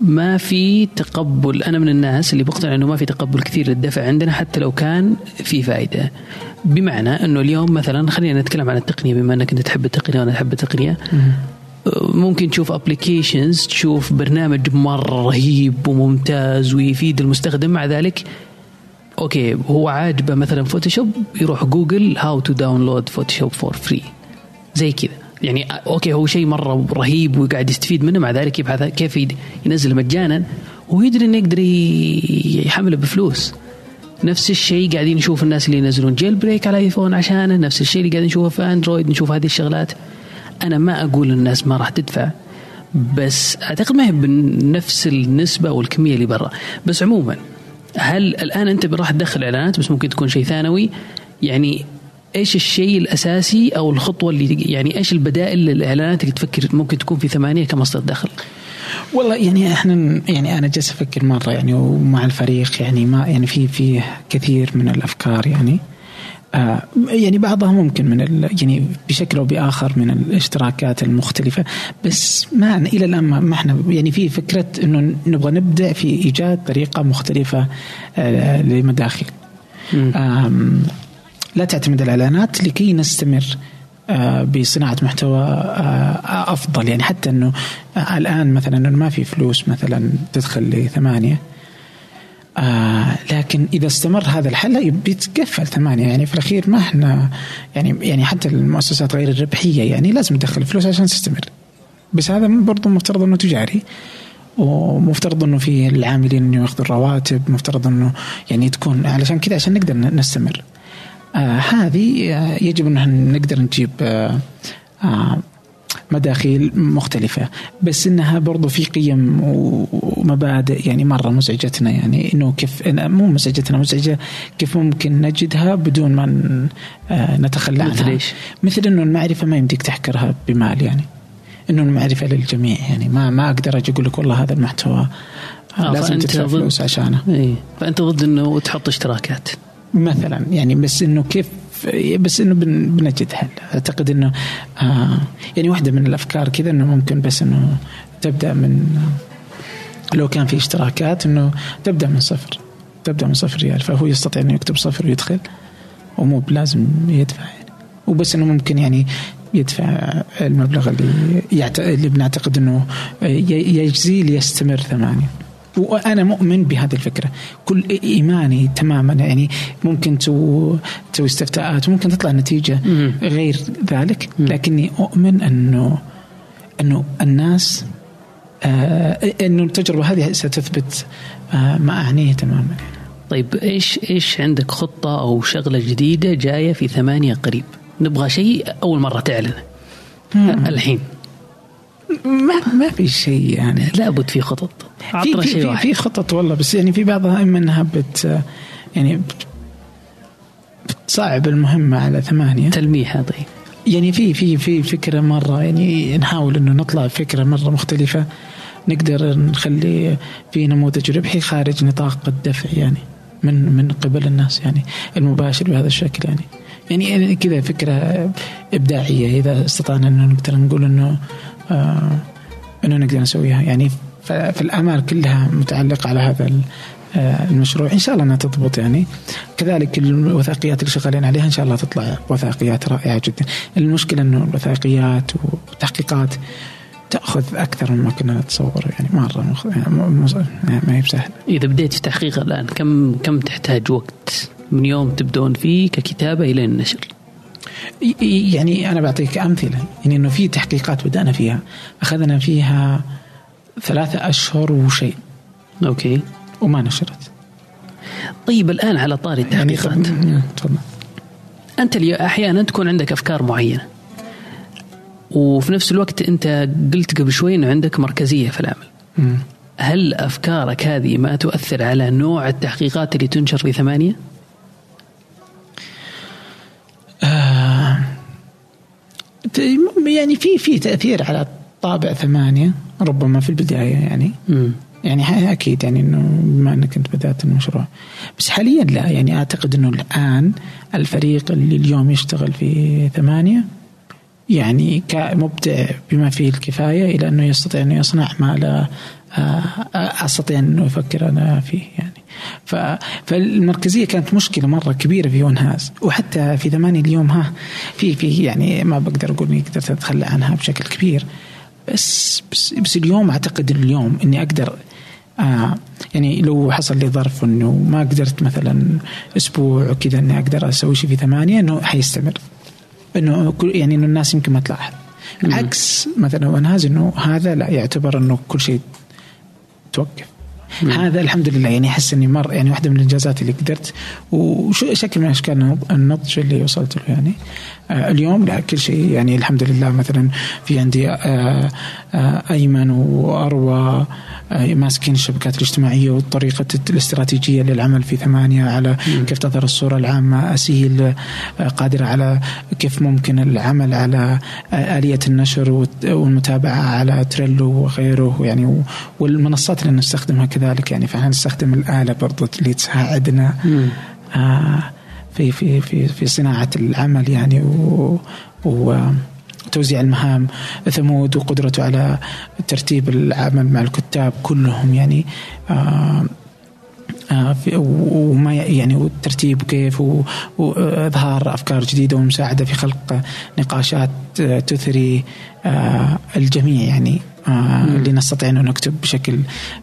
ما في تقبل. أنا من الناس اللي بقتنع إنه ما في تقبل كثير للدفع عندنا حتى لو كان في فائدة. بمعنى إنه اليوم مثلا خلينا نتكلم عن التقنية بما إنك أنت تحب التقنية وأنا أحب التقنية. ممكن تشوف applications تشوف برنامج مره رهيب وممتاز ويفيد المستخدم. مع ذلك okay هو عاجبه مثلا Photoshop يروح Google how to download Photoshop for free زي كذا. يعني okay هو شيء مرة رهيب وقاعد يستفيد منه مع ذلك يبحث كيف ينزل مجانا ويدري إنه يقدر يحمله بفلوس. نفس الشيء قاعدين نشوف الناس اللي ينزلون jailbreak على iPhone عشانه نفس الشيء اللي قاعدين نشوفه في Android نشوف هذه الشغلات. أنا ما أقول الناس ما راح تدفع بس أعتقد ما هي بنفس النسبة والكمية اللي برا. بس عموما هل الآن أنت راح تدخل إعلانات بس ممكن تكون شيء ثانوي؟ يعني إيش الشيء الأساسي أو الخطوة اللي يعني إيش البدائل للاعلانات اللي تفكر ممكن تكون في ثمانية كمصدر دخل؟ والله يعني إحنا يعني أنا جالس أفكر مرة يعني ومع الفريق يعني ما يعني في في كثير من الأفكار يعني. آه يعني بعضها ممكن من يعني بشكل أو بآخر من الاشتراكات المختلفة. بس ما إلى الآن ما إحنا يعني في فكرة إنه نبغى نبدأ في إيجاد طريقة مختلفة آه لمداخل. لا تعتمد الإعلانات لكي نستمر آه، بصناعة محتوى آه، أفضل. يعني حتى أنه الآن مثلا أنه ما في فلوس مثلا تدخل لثمانية آه لكن إذا استمر هذا الحل بيتقفل ثمانية. يعني في الأخير ما إحنا يعني يعني حتى المؤسسات غير الربحية يعني لازم تدخل فلوس عشان تستمر. بس هذا برضه مفترض إنه تجاري ومفترض إنه في العاملين إنه يأخذوا الرواتب مفترض إنه يعني تكون علشان كذا عشان نقدر نستمر. آه هذه آه يجب أن نقدر نجيب آه آه مداخيل مختلفة بس إنها برضو في قيم ومبادئ يعني مرة مزعجتنا يعني إنه كيف مو مزعجتنا مزعجة كيف ممكن نجدها بدون ما نتخلى عنها. مثل إيش؟ مثل إنه المعرفة ما يمديك تحكرها بمال يعني إنه المعرفة للجميع يعني ما ما أقدر أجي أقول لك والله هذا المحتوى لازم تدفع فلوس عشانه. إيه فأنت ضد إنه تحط اشتراكات. مثلا يعني بس إنه كيف بس إنه بنجد حل أعتقد إنه آه يعني واحدة من الأفكار كذا إنه ممكن بس إنه تبدأ من لو كان في اشتراكات إنه تبدأ من صفر تبدأ من صفر ريال فهو يستطيع إنه يكتب صفر ويدخل ومو بلازم يدفع يعني. وبس إنه ممكن يعني يدفع المبلغ اللي يعت... اللي بنعتقد إنه يجزي ليستمر ثمانية. وأنا مؤمن بهذه الفكرة. كل إيماني تماما يعني ممكن تسوي استفتاءات وممكن تطلع نتيجة غير ذلك. لكني أؤمن أنه أنه الناس آه أنه التجربة هذه ستثبت آه ما أعنيه تماما. طيب إيش إيش عندك خطة أو شغلة جديدة جاية في ثمانية قريب؟ نبغى شيء أول مرة تعلن الحين. ما ما في شيء يعني. لابد في خطط. في شيء في, في خطط والله بس يعني في بعضها إما إنها بت يعني بتصعب المهمة على ثمانية. تلميحة طيب. يعني في في في فكرة مرة يعني نحاول إنه نطلع فكرة مرة مختلفة. نقدر نخلي في نموذج ربحي خارج نطاق الدفع يعني من من قبل الناس يعني المباشر بهذا الشكل يعني. يعني كذا فكرة إبداعية إذا استطعنا إنه نقدر نقول إنه إنه نقدر نسويها. يعني فالامال كلها متعلقة على هذا آه، المشروع. إن شاء الله إنها تضبط يعني. كذلك الوثائقيات اللي شغالين عليها إن شاء الله تطلع وثائقيات رائعة جدا. المشكلة إنه الوثائقيات والتحقيقات تأخذ أكثر مما كنا نتصور. يعني مرة يعني ما هي بسهل. إذا بديت في تحقيق الآن كم كم تحتاج وقت؟ من يوم تبدون فيه ككتابة إلى النشر؟ يعني أنا بعطيك أمثلة. يعني إنه في تحقيقات بدأنا فيها. أخذنا فيها ثلاثة أشهر وشيء. أوكي. وما نشرت. طيب الآن على طاري يعني التحقيقات. يعني تفضل. أنت أحيانا تكون عندك أفكار معينة. وفي نفس الوقت أنت قلت قبل شوي إنه عندك مركزية في العمل. م. هل أفكارك هذه ما تؤثر على نوع التحقيقات اللي تنشر في ثمانية؟ يعني في في تأثير على طابع ثمانية ربما في البداية يعني. م. يعني أكيد يعني إنه بما إنك أنت بدأت المشروع. بس حاليا لا يعني أعتقد إنه الآن الفريق اللي اليوم يشتغل في ثمانية يعني كمبدع بما فيه الكفاية إلى إنه يستطيع إنه يصنع ما لا آه، أستطيع إنه أفكر أنا فيه يعني. فالمركزية كانت مشكلة مرة كبيرة في ونهاز وحتى في ثمانية اليوم ها في في يعني ما بقدر أقول إني قدرت أتخلى عنها بشكل كبير. بس بس, بس اليوم أعتقد اليوم إني أقدر آه يعني لو حصل لي ظرف إنه ما قدرت مثلا أسبوع وكذا إني أقدر أسوي شيء في ثمانية إنه حيستمر. إنه يعني إنه الناس يمكن ما تلاحظ. عكس مثلا ونهاز إنه هذا لا يعتبر إنه كل شيء توقف. مم. هذا الحمد لله. يعني أحس إني مر يعني واحدة من الإنجازات اللي قدرت. وشكل من أشكال النضج اللي وصلت له يعني؟ آه اليوم لا كل شيء يعني الحمد لله. مثلا في عندي آه آه أيمن وأروى آه، ماسكين الشبكات الاجتماعية والطريقة الاستراتيجية للعمل في ثمانية على كيف تظهر الصورة العامة أسيل آه، قادرة على كيف ممكن العمل على آه، آلية النشر والمتابعة على تريلو وغيره يعني والمنصات اللي نستخدمها كذلك يعني فاحنا نستخدم الآلة برضو اللي تساعدنا في في في في صناعة العمل يعني و, و توزيع المهام. ثمود وقدرته على ترتيب العمل مع الكتاب كلهم يعني آه آه وما يعني والترتيب كيف واظهار أفكار جديدة ومساعدة في خلق نقاشات آه، تثري آه الجميع يعني. آه لنستطيع أن نكتب بشكل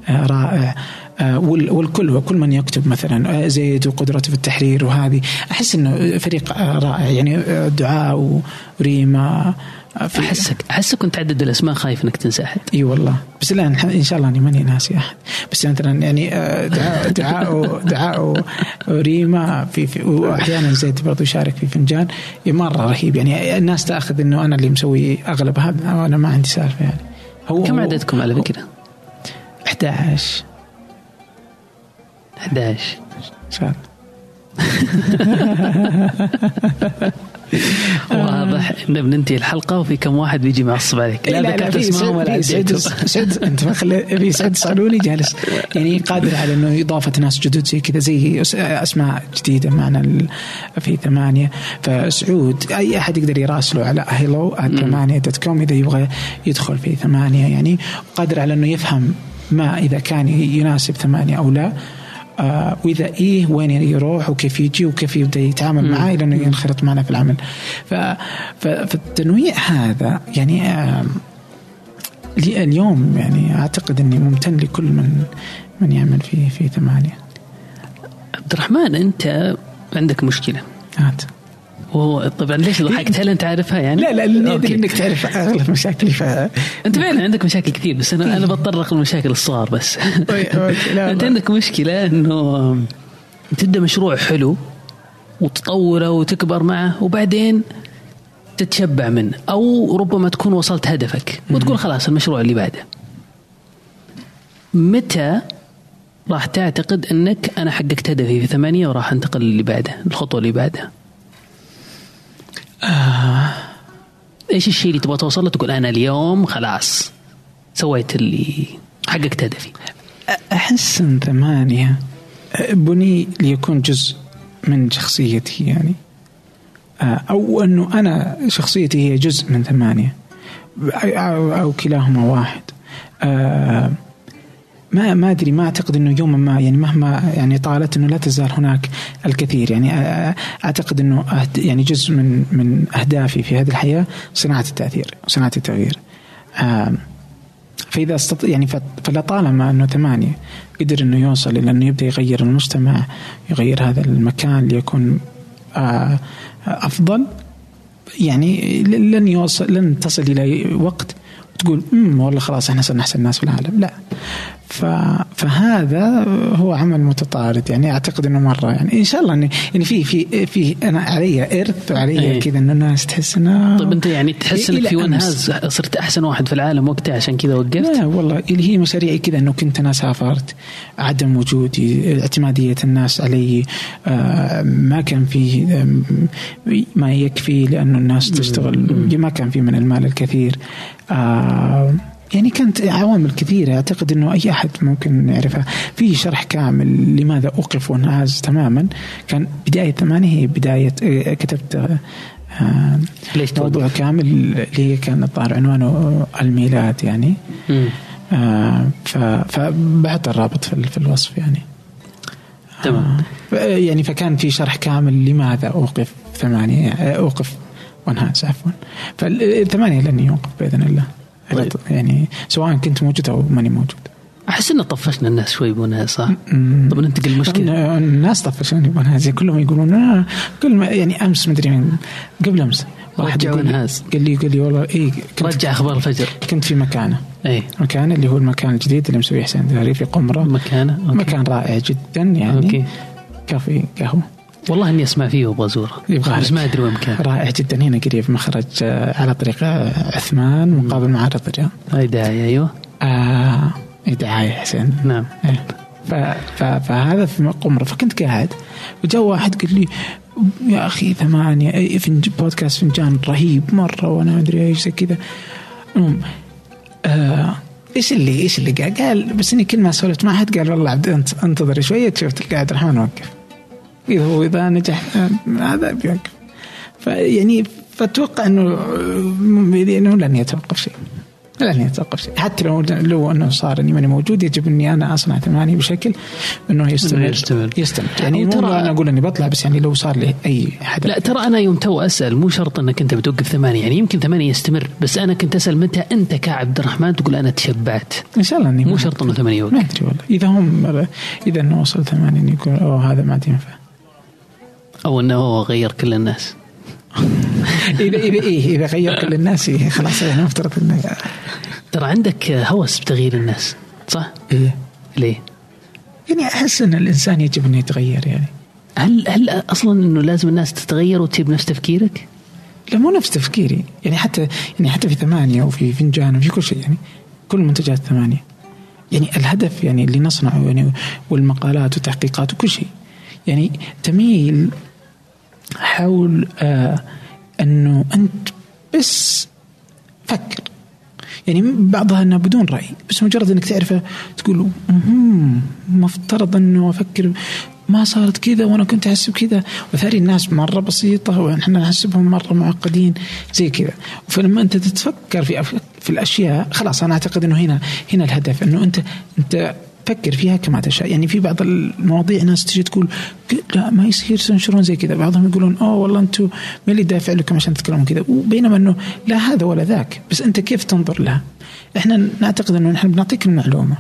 آه رائع. آه، والكل وكل من يكتب مثلا زيد وقدرته في التحرير وهذه. أحس إنه فريق رائع. يعني دعاء وريما احسك أحسك كنت تعدد الأسماء خايف إنك تنسى أحد. إي والله. بس لا إن شاء الله إني ماني ناسي أحد. بس مثلا يعني دعاء <laughs> دعاء دعاء وريما في, في واحيانا زيد برضو يشارك في فنجان. مرة رهيب. يعني الناس تأخذ إنه أنا اللي مسوي أغلب هذا وأنا ما عندي سالفة يعني. هو كم عددكم على فكره؟ 11 11 شاء <laughs> واضح. ان بننتهي الحلقة وفي كم واحد بيجي معصب عليك. لا لا, لا في سعد سعد, سعد أنت ما خلي في سعد صالوني جالس. يعني قادر على إنه إضافة ناس جدد زي كذا زي أسماء جديدة معنا في ثمانية. فسعود أي أحد يقدر يراسله على هيلو ثمانية دوت كوم إذا يبغى يدخل في ثمانية يعني. قادر على إنه يفهم ما إذا كان يناسب ثمانية أو لا. آه وإذا إيه وين يروح وكيف يجي وكيف يبدأ يتعامل معاه إلى أنه ينخرط معنا في العمل. فالتنويع هذا يعني آه اليوم يعني أعتقد إني ممتن لكل من من يعمل في في ثمانية. عبد الرحمن أنت عندك مشكلة. هات وهو طبعا ليش ضحكت؟ هل أنت عارفها يعني؟ لا لا لاني إنك تعرف أغلب مشاكلي ف أنت فعلا عندك مشاكل كثير بس أنا أنا بتطرق للمشاكل الصغار بس. <laughs> أنت عندك مشكلة إنه تبدأ مشروع حلو وتطوره وتكبر معه وبعدين تتشبع منه أو ربما تكون وصلت هدفك وتقول خلاص المشروع اللي بعده. متى راح تعتقد إنك أنا حققت هدفي في ثمانية وراح أنتقل اللي بعده الخطوة اللي بعدها؟ آه. إيش الشيء اللي تبغى توصل له؟ تقول أنا اليوم خلاص سويت اللي حققت هدفي. أحس إن ثمانيه بني ليكون جزء من شخصيتي يعني. آه، أو إنه أنا شخصيتي هي جزء من ثمانية. أو كلاهما واحد. آه ما ما أدري ما أعتقد إنه يوما ما يعني مهما يعني طالت إنه لا تزال هناك الكثير. يعني أعتقد إنه يعني جزء من من أهدافي في هذه الحياة صناعة التأثير صناعة التغيير. فإذا استطيع يعني فلطالما إنه ثمانية قدر إنه يوصل إلى إنه يبدأ يغير المجتمع يغير هذا المكان ليكون أفضل يعني لن يوصل لن تصل إلى وقت تقول أمم والله خلاص إحنا صرنا احسن ناس في العالم. لا. فهذا هو عمل متطارد يعني أعتقد إنه مرة. يعني إن شاء الله يعني في في في أنا علي إرث وعلي أيه. كذا إنه الناس تحس إنه طيب أنت يعني تحس إنك في ونهاز صرت أحسن واحد في العالم وقتها عشان كذا وقفت؟ لا والله اللي هي مشاريعي كذا إنه كنت أنا سافرت عدم وجودي اعتمادية الناس علي آه ما كان في ما يكفي لأنه الناس تشتغل. ما كان في من المال الكثير. آه يعني كانت عوامل كثيرة. أعتقد أنه أي أحد ممكن يعرفها. في شرح كامل لماذا أوقف وانهاز تماما. كان بداية ثمانية هي بداية آه، كتبت آه ليش موضوع كامل اللي هي كان الظاهر عنوانه الميلاد يعني. آه فبحط الرابط في, الوصف يعني. تمام. يعني فكان في شرح كامل لماذا أوقف ثمانية أوقف وانهاز عفوا. فالثمانية لن يوقف بإذن الله. طيب. يعني سواء كنت موجود أو ماني موجود. أحس ان طفشنا الناس شوي بوناس صح؟ طب ننتقل المشكلة الناس طفشوني بوناس كلهم يقولون آه كل ما يعني أمس مدري من قبل أمس واحد رجع ونهاز. قال لي قال لي والله اي رجع أخبار الفجر. كنت في مكانه. اي مكانه اللي هو المكان الجديد اللي مسويه حسين داري في قمرة. مكانه أوكي. مكان رائع جدا يعني. أوكي. كافي قهوة. والله إني أسمع فيه وأبغى أزوره. بس ما أدري وين مكان رائع جدا. هنا قريب مخرج آه، على طريق آه، عثمان مقابل معارض الرياض هاي دعاية أيوه. آه دعاية حسين. نعم. إيه. فهذا في قمره فكنت قاعد وجاء واحد قال لي يا أخي ثمانيه فنج بودكاست فنجان رهيب مرة وأنا ما أدري إيش زي كذا. المهم آه إيش اللي إيش اللي قال؟ قال بس إني كل ما سولفت مع أحد قال والله عبد أنت أنتظر شوية تشوف تلقى عبد الرحمن وقف هو إذا نجح هذا بيوقف. فيعني فأتوقع أنه إنه لن يتوقف شيء. لن يتوقف شيء. حتى لو لو أنه صار إني ماني موجود يجب إني أنا أصنع ثمانية بشكل إنه يستمر. يستمر. يستمر. يعني مو ترى- أنا أقول إني بطلع بس يعني لو صار لي أي حدث لا ترى أنا يوم تو أسأل مو شرط إنك أنت بتوقف ثمانية. يعني يمكن ثمانية يستمر بس أنا كنت أسأل متى أنت كعبد الرحمن تقول أنا تشبعت؟ إن شاء الله إني مو ما- شرط إنه ثمانية ما يوقف أدري والله. إذا هم إذا إنه وصل ثمانية يقول أوه هذا ما ينفع أو إنه هو غير كل الناس <laughs> اذا اذا إيه إذا غير كل الناس إيه خلاص أنا مفترض انه ترى عندك هوس بتغيير الناس صح؟ إيه ليه؟ يعني أحس إن الإنسان يجب إنه يتغير يعني هل هل أصلا إنه لازم الناس تتغير وتجيب نفس تفكيرك؟ لا مو نفس تفكيري يعني حتى يعني حتى في ثمانية وفي فنجان وفي كل شيء يعني كل منتجات ثمانية يعني الهدف يعني اللي نصنعه يعني والمقالات والتحقيقات وكل شيء يعني تميل حول آه إنه أنت بس فكر. يعني بعضها إنها بدون رأي بس مجرد إنك تعرفه تقول "مهم، مفترض إنه أفكر ما صارت كذا وأنا كنت أحسب كذا. وثاني الناس مرة بسيطة وإحنا نحسبهم مرة معقدين زي كذا. فلما أنت تتفكر في في الأشياء خلاص أنا أعتقد إنه هنا هنا الهدف إنه أنت أنت فكر فيها كما تشاء. يعني في بعض المواضيع ناس تجي تقول لا ما يصير تنشرون زي كذا. بعضهم يقولون أوه والله أنتم مين اللي دافع لكم عشان تتكلمون كذا. وبينما إنه لا هذا ولا ذاك. بس أنت كيف تنظر لها؟ إحنا نعتقد إنه نحن بنعطيك المعلومة.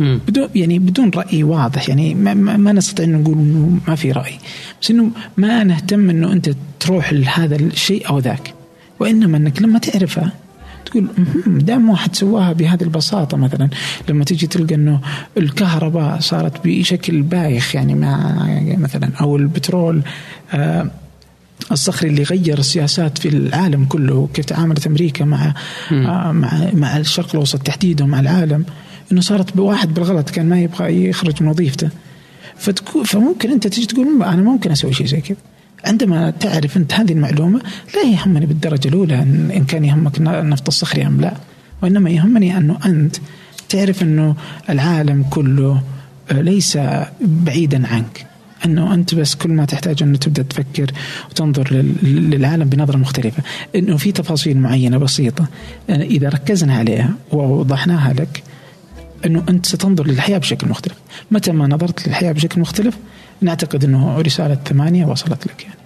بدون يعني بدون رأي واضح. يعني ما, ما, ما نستطيع إنه نقول إنه ما في رأي. بس إنه ما نهتم إنه أنت تروح لهذا الشيء أو ذاك. وإنما إنك لما تعرفها تقول "مهم، دام واحد سواها بهذه البساطة مثلا لما تجي تلقى إنه الكهرباء صارت بشكل بايخ يعني مع مثلا أو البترول آه الصخري اللي غير السياسات في العالم كله كيف تعاملت أمريكا مع آه مع مع الشرق الأوسط تحديدا ومع العالم إنه صارت بواحد بالغلط كان ما يبغى يخرج من وظيفته. فممكن أنت تجي تقول أنا ممكن أسوي شيء زي كذا. عندما تعرف أنت هذه المعلومة لا يهمني بالدرجة الأولى ان كان يهمك النفط الصخري أم لا. وإنما يهمني أنه أنت تعرف أنه العالم كله آه، ليس بعيدا عنك. أنه أنت بس كل ما تحتاج أنه تبدأ تفكر وتنظر لل- للعالم بنظرة مختلفة. إنه في تفاصيل معينة بسيطة آه، إذا ركزنا عليها ووضحناها لك إنه أنت ستنظر للحياة بشكل مختلف. متى ما نظرت للحياة بشكل مختلف نعتقد إنه رسالة ثمانية وصلت لك يعني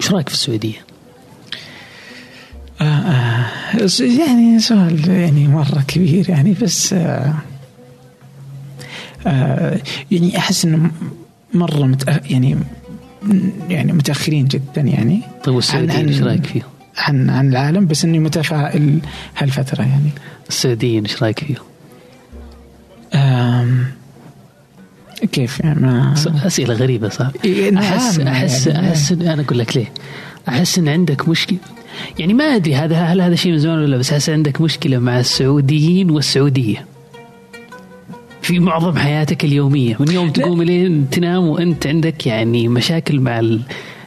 إيش رأيك في السعوديه؟ آه آه يعني سؤال يعني مرة كبير يعني بس آه آه يعني أحس إنه مرة متأ يعني يعني متأخرين جدا يعني طيب والسعوديه إيش رأيك فيه؟ عن عن العالم بس إني متفائل هالفترة يعني السعوديين إيش رأيك فيه؟ كيف؟ يعني ما أسئلة غريبة صح؟ إيه، نعم، احس احس يعني- احس إن- أنا أقول لك ليه؟ أحس إن عندك مشكلة. يعني ما أدري هذا هل هذا شيء من زمان ولا بس أحس عندك مشكلة مع السعوديين والسعودية. في معظم حياتك اليومية. من يوم تقوم لين تنام وأنت عندك يعني مشاكل مع ال-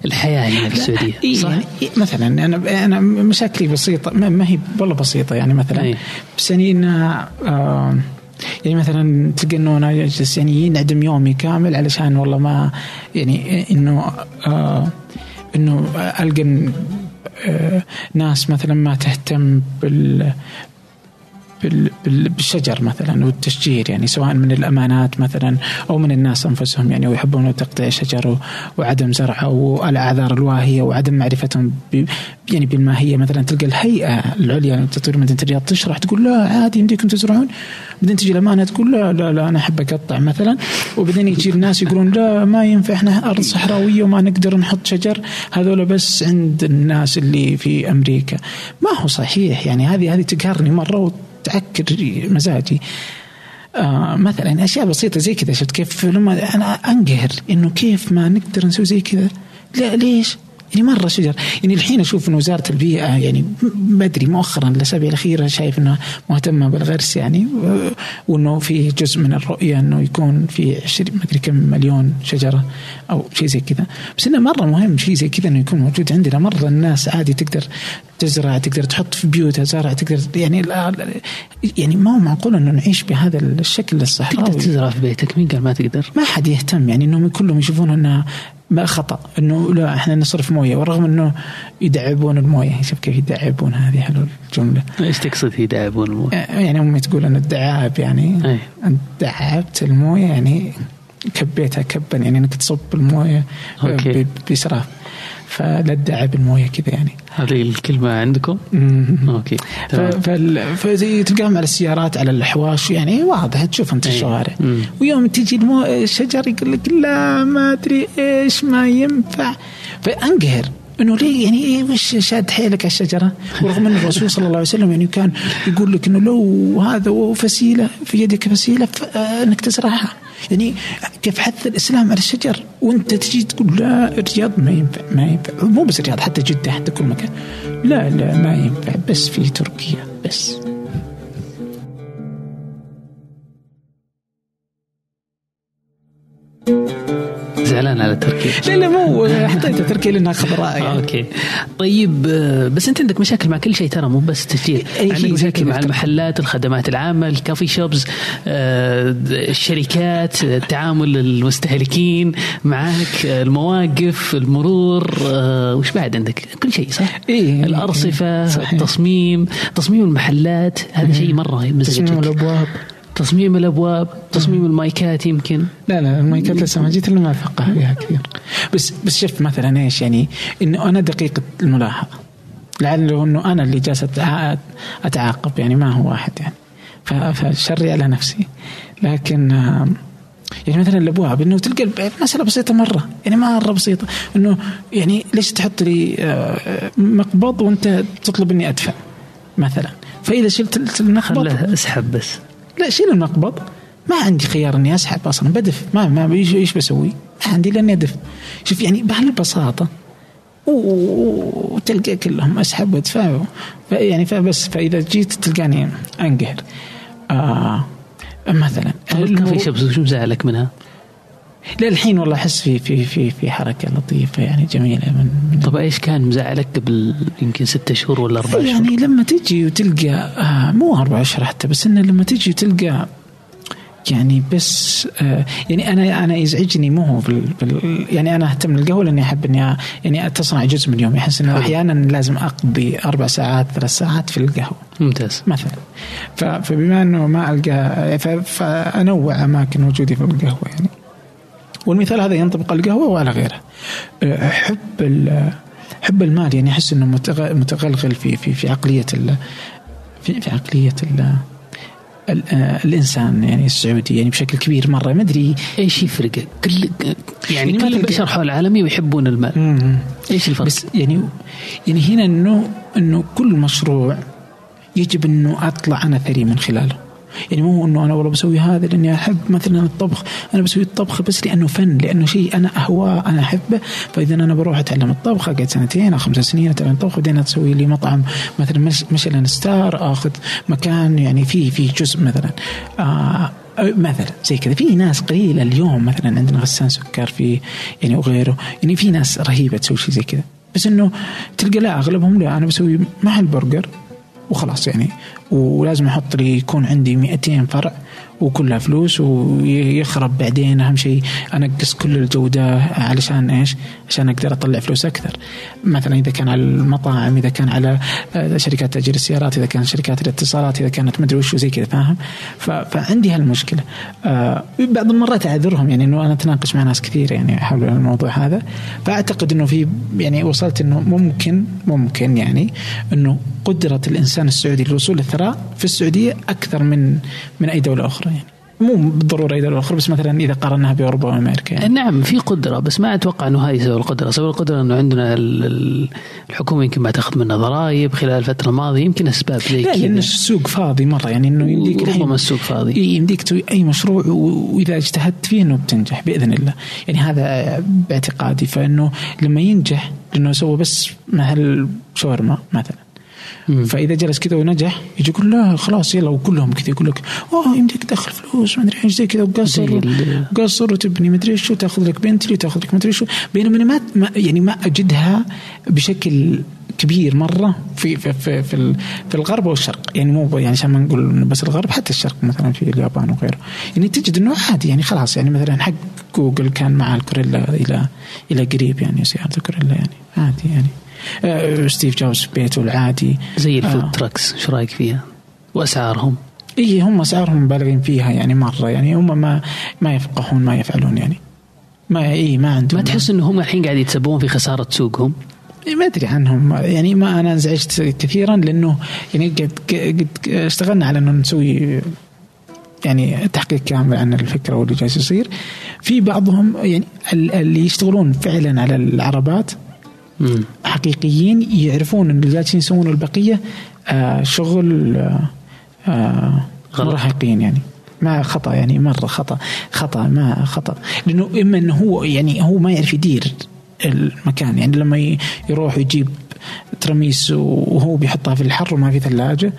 الحياة هنا في السعودية. إيه صح؟ يعني إيه مثلا أنا أنا مشاكلي بسيطة. ما, هي والله بسيطة يعني مثلا. أي. بس يعني انها آه يعني مثلا تلقى انه أنا اجلس يعني ينعدم يومي كامل علشان والله ما يعني إنه آه إنه ألقى آه ناس مثلا ما تهتم بال- بالشجر مثلا والتشجير يعني سواء من الأمانات مثلا أو من الناس أنفسهم يعني ويحبون تقطيع شجر و- وعدم زرعه والاعذار الواهية وعدم معرفتهم يعني بالماهيه مثلا تلقى الهيئة العليا لتطوير مدينه الرياض تشرح تقول لا عادي يمديكم تزرعون بعدين تجي الأمانة تقول لا لا لا أنا أحب أقطع مثلا وبعدين يجي الناس يقولون لا ما ينفع إحنا أرض صحراوية وما نقدر نحط شجر. هذول بس عند الناس اللي في أمريكا. ما هو صحيح يعني هذه هذه تقهرني مرة وتعكر مزاجي. آه مثلا أشياء بسيطة زي كذا شفت كيف؟ لما أنا أنقهر إنه كيف ما نقدر نسوي زي كذا. ليش؟ يعني مرة شجر يعني الحين أشوف ان وزارة البيئة يعني بدري مؤخرا الاسابيع الاخيره شايف انها مهتمة بالغرس يعني وإنه في جزء من الرؤية إنه يكون في 20 ما أدري كم مليون شجرة أو شيء زي كذا. بس إنه مرة مهم شيء زي كذا إنه يكون موجود عندنا. مرة الناس عادي تقدر تزرع تقدر تحط في بيوتها زرع تقدر يعني يعني ما هو معقول إنه نعيش بهذا الشكل تقدر الصحراوي تزرع في بيتك مين قال ما تقدر؟ ما حد يهتم يعني إنهم كلهم يشوفون انها ما خطأ. إنه لا إحنا نصرف موية. ورغم إنه يدعبون الموية. شوف كيف يدعبون هذه حلو الجملة. إيش تقصد يدعبون الموية؟ يعني أمي تقول ان الدعاب يعني أي. انت دعبت الموية يعني كبيتها كبا. يعني إنك تصب الموية باسراف فلا تدعب المويه كذا يعني هذه الكلمة عندكم؟ مم. أوكي فزي تلقاهم على السيارات على الحواش يعني واضح تشوف أنت. الشوارع مم. ويوم تجي المو... الشجر يقول لك لا ما أدري إيش ما ينفع فأنقهر إنه ليه يعني إيه وش شاد حيلك على الشجرة ورغم إن الرسول صلى الله عليه وسلم يعني كان يقول لك إنه لو هذا فسيلة في يدك فسيلة انك تزرعها يعني كيف حث الإسلام على الشجر؟ وأنت تجي تقول لا الرياض ما ينفع ما ينفع. مو بس الرياض حتى جدة حتى كل مكان. لا لا ما ينفع. بس في تركيا بس. زعلان على تركيا لا لا مو حطيت تركيا لأنها خضراء يعني. أوكي طيب آه، بس أنت عندك مشاكل مع كل شيء ترى مو بس تسجيل عندك مشاكل مع. المحلات الخدمات العامه الكافي شوبز الشركات التعامل المستهلكين معك آه، المواقف المرور آه، وش بعد عندك كل شيء صح إيه. الأرصفة صحيح. التصميم تصميم المحلات هذا شيء مرة تصميم مزعجك الأبواب تصميم الأبواب تصميم المايكات يمكن. لا لا المايكات لسه ما جيت الا ما افقه فيها كثير. بس بس شفت مثلا إيش يعني إنه أنا دقيق الملاحظة. لعله إنه أنا اللي جالس أتعاقب يعني ما هو واحد يعني. فشري على نفسي. لكن يعني مثلا الأبواب إنه تلقى مسألة بسيطة مرة. يعني مرة بسيطة. إنه يعني ليش تحط لي آه، مقبض وأنت تطلب إني أدفع مثلا. فإذا شلت المقبض خله اسحب بس. لا شيل المقبض ما عندي خيار إني أسحب أصلا بدف. ما ما إيش إيش بسوي؟ ما عندي الا اني أدف. شوف يعني بهالبساطه وتلقى كلهم أسحب وأدفع. يعني فبس فإذا جيت تلقاني أنقهر. آه مثلا الكافي شو مزعلك منها؟ لا الحين والله أحس في في في في حركة لطيفة يعني جميلة من, من طب إيش كان مزعلك قبل يمكن ستة شهور ولا أربعة شهور؟ يعني لما تجي وتلقى آه مو أربع أشهر حتى بس إنه لما تجي وتلقى يعني بس آه يعني أنا أنا يزعجني مو هو بال بال يعني أنا أهتم بالقهوه لأني أحب إني يعني تصنع جزء من يومي. أحس إنه. أحيانا لازم أقضي أربع ساعات ثلاث ساعات في القهوة. ممتاز. مثلا. فبما إنه ما ألقى فأنوع أماكن وجودي في القهوة يعني. والمثال هذا ينطبق على القهوة وعلى غيرها أه، حب حب المال يعني أحس إنه متغ- متغلغل في في في عقلية ال في في عقلية ال آه، الإنسان يعني السعودي يعني بشكل كبير مرة ما أدري إيش يفرق؟ كل يعني يعني كل البشر حول العالم يحبون المال مم. إيش الفرق؟ بس يعني يعني هنا إنه إنه كل مشروع يجب إنه أطلع أنا ثري من خلاله يعني مو إنه أنا والله بسوي هذا لأني أحب مثلا الطبخ أنا بسوي الطبخ بس لأنه فن لأنه شيء أنا أهواه أنا أحبه. فإذا أنا بروح أتعلم الطبخ أقعد سنتين أو خمس سنين أتعلم الطبخ بعدين أسوي لي مطعم مثلا ميشلان star أخذ مكان يعني في في جزء مثلا آه مثلا زي كذا. في ناس قليلة اليوم مثلا عندنا غسان سكر في يعني وغيره. يعني في ناس رهيبة تسوي شيء زي كذا. بس إنه تلقى لا أغلبهم لا. أنا بسوي محل برجر. وخلاص يعني. ولازم أحط لي يكون عندي 200 فرع. وكلها فلوس ويخرب بعدين أهم شيء أنقص كل الجوده علشان إيش؟ عشان أقدر أطلع فلوس أكثر. مثلا إذا كان على المطاعم، إذا كان على آه، شركات تأجير السيارات، إذا كانت شركات الاتصالات، إذا كانت مدري وش وزي كذا فاهم؟ فعندي هالمشكلة. آه، بعض المرات أعذرهم يعني إنه أنا أتناقش مع ناس كثير يعني حول الموضوع هذا فأعتقد إنه في يعني وصلت إنه ممكن ممكن يعني إنه قدرة الإنسان السعودي للوصول للثراء في السعودية أكثر من من أي دولة أخرى يعني. مو بالضرورة اي دوله أخرى بس مثلا إذا قارناها بأوروبا وأمريكا يعني. نعم في قدرة بس ما أتوقع أنه هذه سبب القدرة سبب القدرة أنه عندنا ال- ال- الحكومة يمكن ما تأخذ منا ضرائب خلال الفترة الماضية يمكن أسباب زي لا لأن كذا السوق فاضي مرة يعني إنه يمديك ربما السوق فاضي يمديك تسوي أي مشروع وإذا اجتهدت فيه إنه بتنجح بإذن الله يعني هذا باعتقادي فإنه لما ينجح لأنه سوى بس محل شاورما مثلا. فإذا جلس كذا ونجح يجي يقول لا خلاص يلا وكلهم كذا يقول لك أوه يمديك تدخل فلوس ما أدري إيش زي كذا وقصر قصر وتبني ما أدري إيش وتأخذ لك بنتلي وتأخذ لك ما أدري إيش بينما أنا ما يعني ما أجدها بشكل كبير مرة في في في في, في الغرب والشرق يعني مو يعني عشان ما نقول بس الغرب حتى الشرق مثلا في اليابان وغيره. يعني تجد إنه عادي يعني خلاص يعني مثلا حق جوجل كان مع الكوريلا إلى إلى قريب يعني سيارة الكوريلا يعني عادي يعني. ستيف جوبز بيته العادي زي الفود آه. تراكس شو رأيك فيها؟ وأسعارهم اي هم أسعارهم مبالغين فيها يعني مرة يعني هم ما ما يفقهون ما يفعلون يعني ما اي ما عندهم ما تحس إنه هم الحين قاعد يتسببون في خسارة سوقهم؟ ما أدري عنهم يعني ما أنا انزعجت كثيرا لأنه يعني قد قد اشتغلنا على إنه نسوي يعني تحقيق كامل عن الفكرة واللي جالس يصير في بعضهم يعني ال- اللي يشتغلون فعلا على العربات مم. حقيقيين يعرفون إن اللي جالسين يسوون البقية آه شغل آه آه. مراهقين يعني ما خطأ يعني مرة خطأ خطأ ما خطأ لأنه إما إنه هو يعني هو ما يعرف يدير المكان يعني لما يروح يجيب ترميس وهو بيحطها في الحر وما في ثلاجة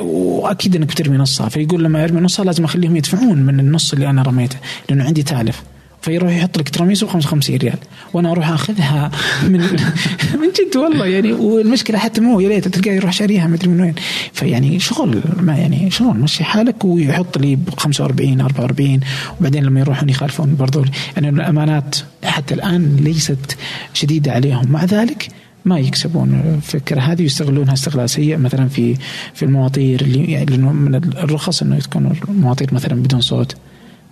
وأكيد إنك بترمي نصها فيقول لما أرمي نصها لازم أخليهم يدفعون من النص اللي أنا رميته لأنه عندي تالف فيروح يحط لك تراميس ب 55 ريال. وأنا أروح أخذها من <laughs> من جد والله يعني. والمشكلة حتى مو يا ريت تلقاه يروح شاريها ما أدري من وين. فيعني شغل ما يعني شغل مشي حالك ويحط لي ب 45 44 وبعدين لما يروحون يخالفون برضو. يعني الأمانات حتى الآن ليست شديدة عليهم. مع ذلك ما يكسبون الفكرة هذه ويستغلونها استغلال سيء. مثلا في في المواطير اللي يعني من الرخص إنه تكون المواطير مثلا بدون صوت.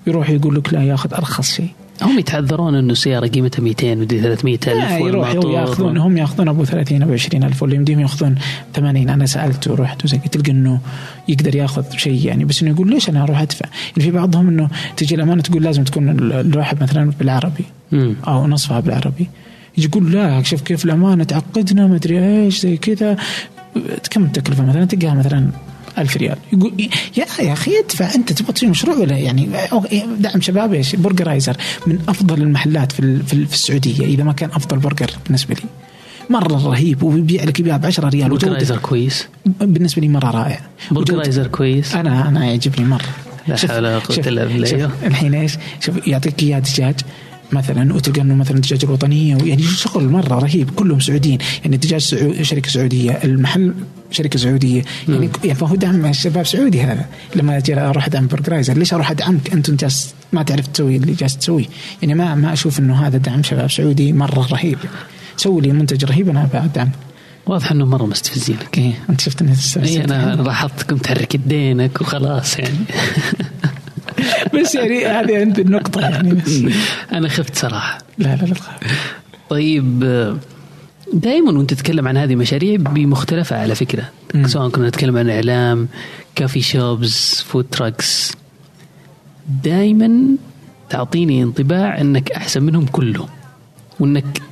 يروح يقول لك لا ياخذ أرخص شيء. هم يتعذرون إنه سيارة قيمتها 200 ودي 300 ألف لا يروح ياخذون هم ياخذون أبو 30 أبو 20 ألف واللي يمديهم ياخذون 80 أنا سألت ورحت وزي تلقى إنه يقدر ياخذ شيء يعني بس إنه يقول ليش أنا أروح أدفع؟ يعني في بعضهم إنه تجي الأمانة تقول لازم تكون اللوحه مثلا بالعربي. أو نصفها بالعربي. يجي يقول لا شوف كيف الأمانة تعقدنا ما أدري إيش زي كذا. كم التكلفة؟ مثلا تلقاها مثلا ألف ريال. يقول يا يا أخي ادفع أنت تبغى تسوي مشروع ولا يعني؟ أو- دعم شباب إيش برجرايززر من أفضل المحلات في في ال- في السعودية إذا ما كان أفضل برجر بالنسبة لي. مرة رهيب وبيبيع لك اياه ب 10 ريال برجرايززر كويس؟ بالنسبة لي مرة رائع. برجرايززر كويس؟ أنا أنا يعجبني مرة. لا حول ولا شوف- إلا بالله. الحين إيش؟ شوف يعطيك إياه دجاج. مثلا وتلقى إنه مثلا الدجاج الوطنيه يعني شغل مرة رهيب كلهم سعوديين. يعني الدجاج سعو... شركة سعودية المحل شركة سعودية. يعني يعني فهو دعم الشباب سعودي هذا. لما أجي أروح ادعم برجرايززر ليش أروح أدعمك؟ أنت جالس ما تعرف تسوي اللي جالس تسويه يعني ما ما أشوف إنه هذا دعم شباب سعودي مرة رهيب. سوي لي منتج رهيب أنا بدعم واضح إنه مرة مستفزينك. إيه. أنت شفت إنه اي أنا أنا لاحظتكم تحرك يدينك وخلاص يعني. <laughs> بس يعني هذه عند النقطة يعني بس. أنا خفت صراحة. لا لا لا تخاف طيب دائما وأنت تتكلم عن هذه المشاريع بمختلفها على فكرة. مم. سواء كنا نتكلم عن إعلام coffee shops food trucks دائما تعطيني انطباع إنك أحسن منهم كلهم. وإنك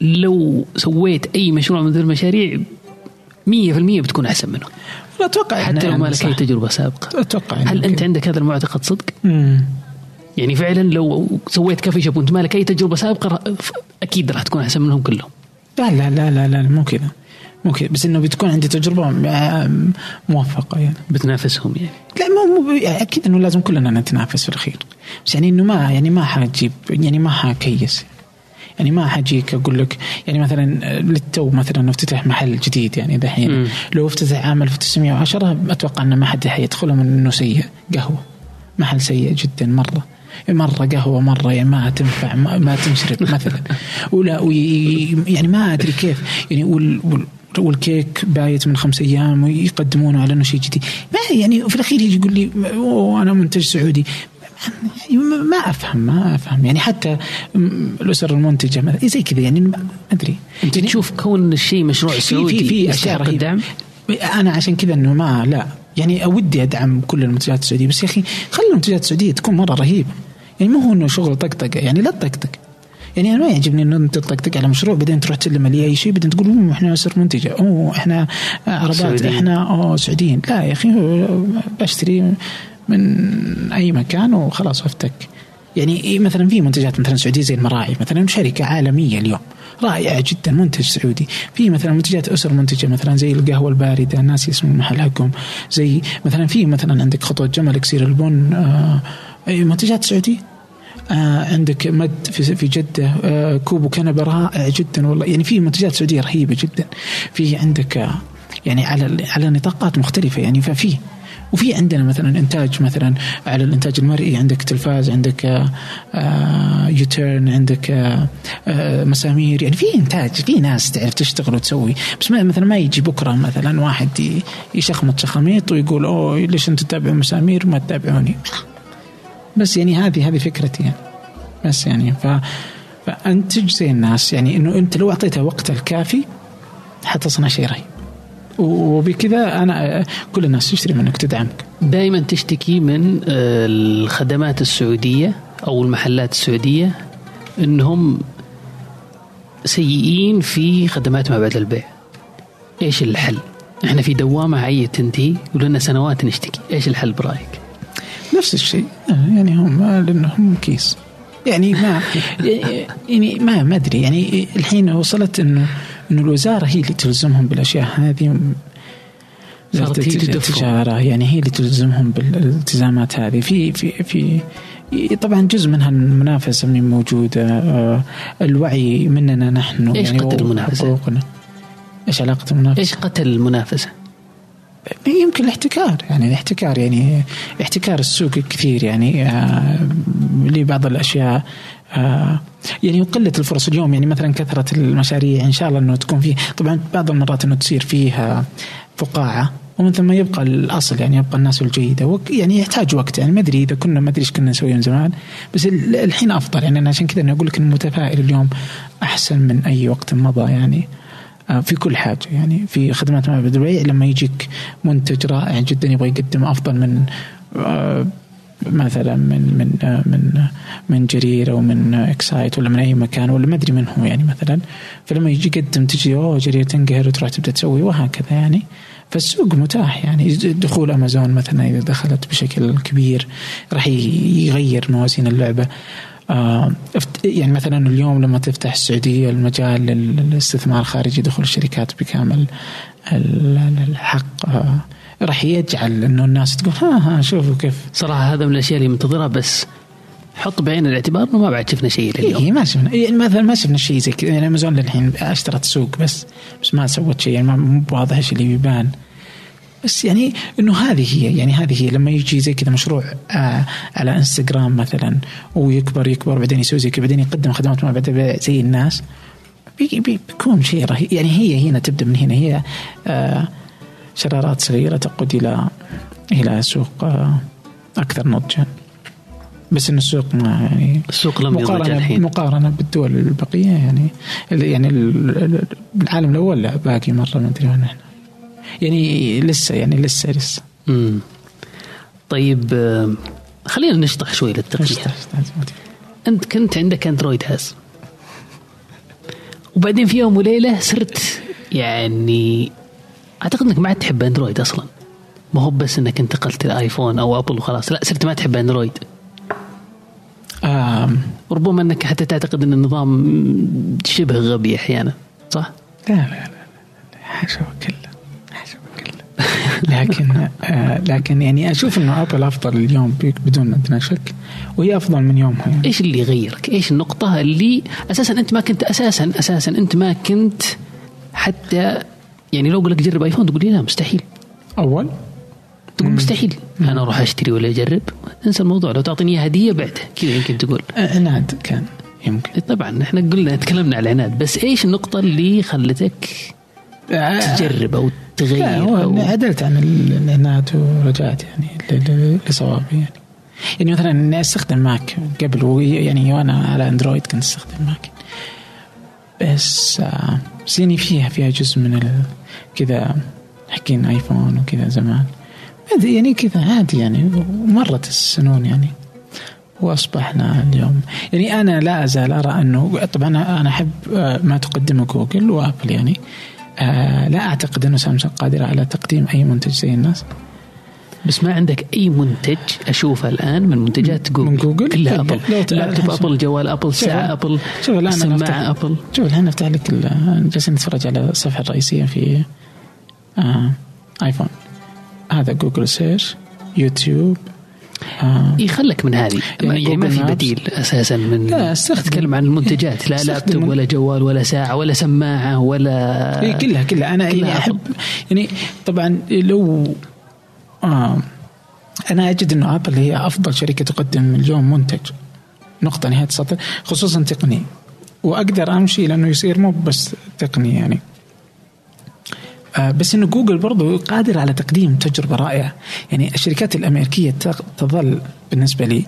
لو سويت أي مشروع من ذي المشاريع 100% بتكون أحسن منهم. لا أتوقع حتى لو يعني ما لك. أي تجربة سابقة أتوقع هل أنت. عندك هذا المعتقد صدق؟ مم. يعني فعلا لو سويت كافي شوب وأنت ما لك أي تجربة سابقة أكيد راح تكون أحسن منهم كلهم لا لا لا لا لا مو كذا مو كذا بس إنه بتكون عندي تجربة م- موفقة يعني بتنافسهم يعني لا مو مو يعني أكيد إنه لازم كلنا نتنافس في الأخير بس يعني إنه ما يعني ما حجيب يعني ما حكيس يعني ما حجيك أقول لك يعني مثلا للتو مثلا افتتح محل جديد يعني دحين. لو افتتح عام 1910 أتوقع إنه ما حد حيدخله من إنه سيء قهوة. محل سيء جدا مرة. مرة قهوة مرة يعني ما تنفع ما, ما تنشرب مثلا. <laughs> ولا يعني ما أدري كيف. يعني وال وال والكيك بايت من خمس أيام ويقدمونه على إنه شيء جديد. ما يعني في الأخير يجي يقول لي أنا منتج سعودي. يعني ما أفهم ما أفهم. يعني حتى الأسر المنتجة مثلا زي كذا يعني ما أدري. أنت تشوف كون الشيء مشروع في سعودي في في اشياء الدعم؟ أنا عشان كذا إنه ما لا. يعني أودي أدعم كل المنتجات السعودية بس يا أخي خلي المنتجات السعودية تكون مرة رهيبه يعني مو هو إنه شغل طقطقة يعني لا تطقطق. يعني أنا ما يعجبني إنه أنت تطقطق على مشروع بعدين تروح تسلم لي أي شيء بعدين تقول "أوه، إحنا أسر منتجة أوه إحنا عربات. إحنا أوه سعوديين. لا يا أخي بشتري من أي مكان وخلاص وافتك يعني إيه مثلا في منتجات مثلا سعودية زي المراعي مثلا شركة عالمية اليوم رائعة جدا منتج سعودي. في مثلا منتجات أسر منتجة مثلا زي القهوة الباردة الناس اسم المحل حقهم زي مثلا في مثلا عندك خطوه جمل إكسير البن آه منتجات سعودية. آه عندك مد في في جدة آه كوبو كنبه رائع جدا والله. يعني في منتجات سعودية رهيبة جدا. في عندك آه يعني على على نطاقات مختلفة. يعني ففي وفي عندنا مثلا إنتاج مثلا على الإنتاج المرئي عندك تلفاز عندك آه يوتيرن عندك آه آه مسامير. يعني في إنتاج في ناس تعرف تشتغل وتسوي. بس ما مثلا ما يجي بكرة مثلا واحد يشخمط شخاميط ويقول أوه ليش أنتم تتابعون مسامير؟ وما تتابعوني. بس يعني هذه هذه فكرتي يعني. بس يعني ف فأنتج زي الناس. يعني إنه أنت لو أعطيته وقت الكافي حتصنع شيء رهيب. وبكذا أنا كل الناس تشتري منك تدعمك. دائما تشتكي من الخدمات السعودية أو المحلات السعودية إنهم سيئين في خدمات ما بعد البيع. إيش الحل؟ إحنا في دوامة عيه تنتهي ولنا سنوات نشتكي، إيش الحل برأيك؟ نفس الشيء يعني هم لأنهم كيس. يعني ما يعني ما ما أدري. يعني الحين وصلت إنه إنه الوزارة هي اللي تلزمهم بالأشياء هذه صارت هي اللي التجارة يعني هي اللي تلزمهم بالالتزامات هذه في في في طبعا جزء منها المنافسة من موجودة آه، الوعي مننا نحن إيش يعني قتل المنافسة؟ إيش علاقة المنافسة؟ إيش قتل المنافسة؟ يمكن الاحتكار يعني الاحتكار يعني احتكار السوق كثير يعني آه لبعض الأشياء يعني وقله الفرص اليوم يعني مثلا كثرة المشاريع إن شاء الله إنه تكون فيه. طبعا بعض المرات إنه تصير فيها فقاعة ومن ثم يبقى الأصل يعني يبقى الناس الجيدة يعني يحتاج وقت. يعني ما أدري إذا كنا ما أدري إيش كنا نسوي من زمان بس الحين أفضل. يعني أنا عشان كذا أنا أقول لك انه متفائل اليوم أحسن من أي وقت مضى يعني آه، في كل حاجة. يعني في خدمات معبد البيع لما يجيك منتج رائع جدا يبغى يقدم أفضل من آه، مثلا من من من من جرير أو من إكسايت ولا من أي مكان ولا ما أدري من هو يعني مثلا. فلما يجي يقدم تجي أوه جرير تنقهر وتروح تبدأ تسوي. وهكذا يعني. فالسوق متاح يعني. دخول أمازون مثلا إذا دخلت بشكل كبير راح يغير موازين اللعبة. آه يعني مثلا اليوم لما تفتح السعودية المجال للاستثمار الخارجي دخول الشركات بكامل الحق. آه راح يجعل إنه الناس تقول ها ها شوفوا كيف. صراحة هذا من الأشياء اللي منتظرها بس حط بعين الاعتبار إنه ما بعد شفنا شيء لليوم إيه ما شفنا. يعني مثلا ما شفنا شيء زي كذا. يعني أمازون للحين أشترت سوق بس بس ما سوت شيء. يعني مو واضح إيش اللي بيبان بس يعني إنه هذه هي يعني هذه هي. لما يجي زي كذا مشروع آه على إنستغرام مثلا ويكبر يكبر بعدين يسوي زي كذا بعدين يقدم خدمات ما بعد زي الناس بي بيكون شيء رهيب. يعني هي هنا تبدأ من هنا. هي آه شرارات صغيرة تقود إلى إلى سوق آه أكثر نضجا بس إن السوق ما يعني السوق لم مقارنة الحين مقارنة بالدول البقية يعني يعني العالم الأول لا باقي مرة ما أدري وين إحنا. يعني لسه يعني لسه لسه. امم طيب خلينا نشطح شوي للتقنيه أنت كنت عندك أندرويد هاز وبعدين في يوم وليلة صرت يعني أعتقد إنك ما عاد تحب أندرويد أصلا ما هو بس إنك انتقلت لايفون أو أبل وخلاص لا صرت ما تحب أندرويد آم. ربما إنك حتى تعتقد إن النظام شبه غبي أحيانا صح؟ لا لا لا, لا. حاشا وكلا لكن آه لكن يعني أشوف إنه أبل أفضل اليوم بدون ادنى شك وهي أفضل من يومها يعني. إيش اللي يغيرك؟ إيش النقطة اللي أساسا أنت ما كنت أساسا أساسا أنت ما كنت حتى يعني لو أقول لك جرب ايفون تقول لي لا مستحيل. أول؟ تقول مم. مستحيل. مم. أنا أروح أشتري ولا أجرب؟ انسى الموضوع. لو تعطيني هدية بعدها كذا يمكن تقول. عناد كان يمكن. طبعا إحنا قلنا تكلمنا على العناد. بس إيش النقطة اللي خلتك آه. تجرب أو تغير أو... عدلت عن العناد ورجعت يعني لصوابي يعني. يعني مثلا اني أستخدم ماك قبل يعني وأنا على اندرويد كنت أستخدم ماك بس آه، بس يعني فيها فيها جزء من كذا حقين آيفون وكذا زمان. يعني كذا عادي يعني ومرت السنون يعني. وأصبحنا اليوم. يعني أنا لا أزال أرى أنه طبعا أنا أحب آه، ما تقدمه جوجل وأبل يعني. آه لا أعتقد انه سامسونج قادرة على تقديم أي منتج زي الناس. بس ما عندك أي منتج أشوفه الآن من منتجات جوجل من جوجل كلها ابل لابتوب ابل جوال ابل ساعة ابل شوف الآن سماعة ابل شوف الآن أفتح لك جالسين نتفرج على الصفحة الرئيسية في آه ايفون هذا جوجل search يوتيوب آه. يخلك من هذه يعني يعني ما جوجل في. بديل أساسا من لا، استخدم. أتكلم عن المنتجات لا. لابتوب ولا جوال ولا ساعة ولا سماعة ولا هي كلها كلها أنا كلها يعني احب. يعني طبعا لو آه أنا أجد إنه آبل هي أفضل شركة تقدم اليوم منتج. نقطة نهاية السطر خصوصا تقني. وأقدر أمشي لأنه يصير مو بس تقني يعني. آه، بس إنه جوجل برضو قادر على تقديم تجربة رائعة. يعني الشركات الأمريكية تظل بالنسبة لي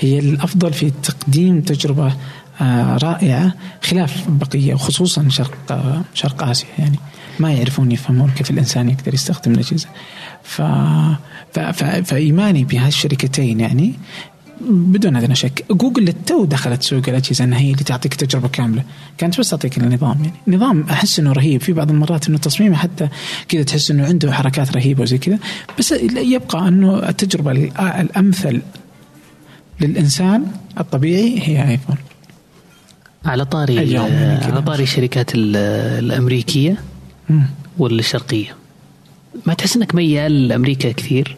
هي الأفضل في تقديم تجربة آه، رائعة خلاف البقيه وخصوصا شرق آه، شرق آسيا يعني. ما يعرفون يفهمون كيف الإنسان يقدر يستخدم الأجهزة. ف... ف... ف... فإيماني بهالشركتين يعني بدون ادنى شك. جوجل للتو دخلت سوق الأجهزة انها هي اللي تعطيك تجربة كاملة. كانت بس تعطيك النظام يعني. نظام أحس إنه رهيب. في بعض المرات إنه تصميمه حتى كذا تحس إنه عنده حركات رهيبة وزي كذا. بس يبقى إنه التجربة الأمثل للإنسان الطبيعي هي ايفون على طاري يعني. على طاري الشركات ال- الأمريكية. والشرقية. ما تحس إنك ميال لأمريكا كثير؟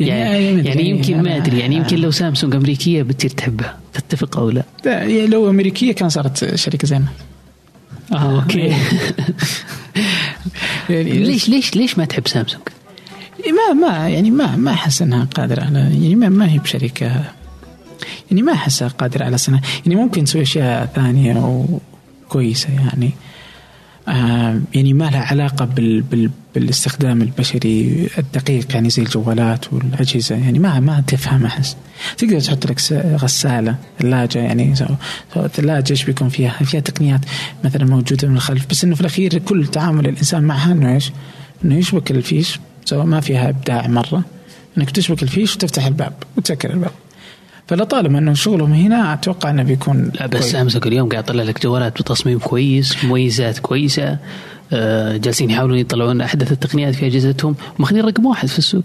يعني, يعني يمكن ما أدري يعني يمكن لو سامسونج أمريكية بتصير تحبها تتفق أو لا؟ لا، لو أمريكية كان صارت شركة زينة آه أوكي <laughs> يعني ليش ليش ليش ما تحب سامسونج؟ ما ما يعني ما ما أحس إنها قادرة على يعني ما, ما هي بشركة يعني ما أحسها قادرة على سنة يعني ممكن تسوي أشياء ثانية وكويسه يعني يعني ما لها علاقة بال بال بالاستخدام البشري الدقيق يعني زي الجوالات والأجهزة يعني ما ما تفهم أحس. تقدر تحط لك غسالة ثلاجه يعني ثلاجه إيش بيكون فيها؟ فيها تقنيات مثلا موجودة من الخلف؟ بس إنه في الأخير كل تعامل الإنسان معها إنه إيش؟ إنه يشبك الفيش سواء ما فيها إبداع مرة إنك تشبك الفيش وتفتح الباب وتسكر الباب. فلطالما أنه شغلهم هنا أتوقع أنه بيكون لا بس. سامسونج اليوم قاعد يطلع لك جوالات بتصميم كويس مميزات كويسة آه، جالسين يحاولون يطلعون أحدث التقنيات في أجهزتهم ماخذين رقم واحد في السوق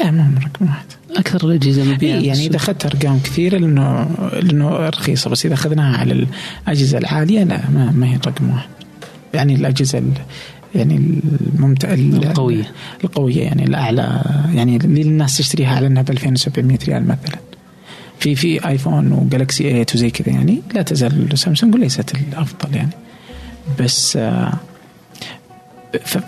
لا ما هو رقم واحد أكثر الأجهزة مبيعا إيه يعني. إذا أخذت أرقام كثيرة لأنه لأنه رخيصة بس إذا أخذناها على الأجهزة العالية لا ما, ما هي رقم واحد يعني الأجهزة ال- يعني الممتع القوية. القوية يعني الأعلى يعني اللي الناس تشتريها على إنها ب 2700 ريال مثلا في في ايفون وجالكسي 8 وزي كذا يعني. لا تزال سامسونج وليست الأفضل يعني. بس آه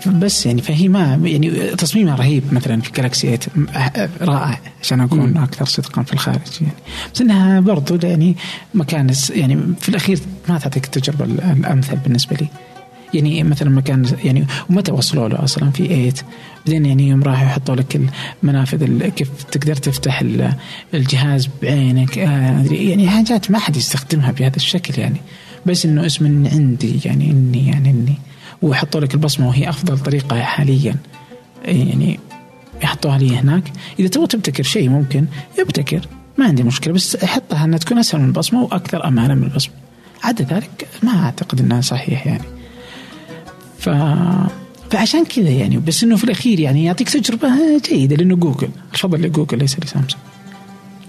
بس يعني فهي ما يعني تصميمها رهيب مثلا في جالكسي 8 رائع عشان أكون. أكثر صدقا في الخارج يعني. بس إنها برضو يعني مكان يعني في الأخير ما تعطيك التجربة ال- الأمثل بالنسبة لي. يعني مثلا مكان يعني ومتى وصلوا له أصلا في 8 بعدين يعني يوم راحوا يحطوا لك المنافذ ال- كيف تقدر تفتح ال- الجهاز بعينك؟ آه يعني حاجات ما حد يستخدمها بهذا الشكل يعني. بس إنه اسم إن عندي يعني إني يعني إني. ويحطوا لك البصمة وهي أفضل طريقة حاليا. يعني يحطوها لي هناك. إذا تبغى تبتكر شيء ممكن ابتكر ما عندي مشكلة بس حطها إنها تكون أسهل من البصمة وأكثر أمانة من البصمة. عدا ذلك ما أعتقد إنها صحيح يعني. ف فعشان كذا يعني بس إنه في الأخير يعني يعطيك تجربة جيدة لإنه جوجل الفضل لجوجل ليس لسامسونج.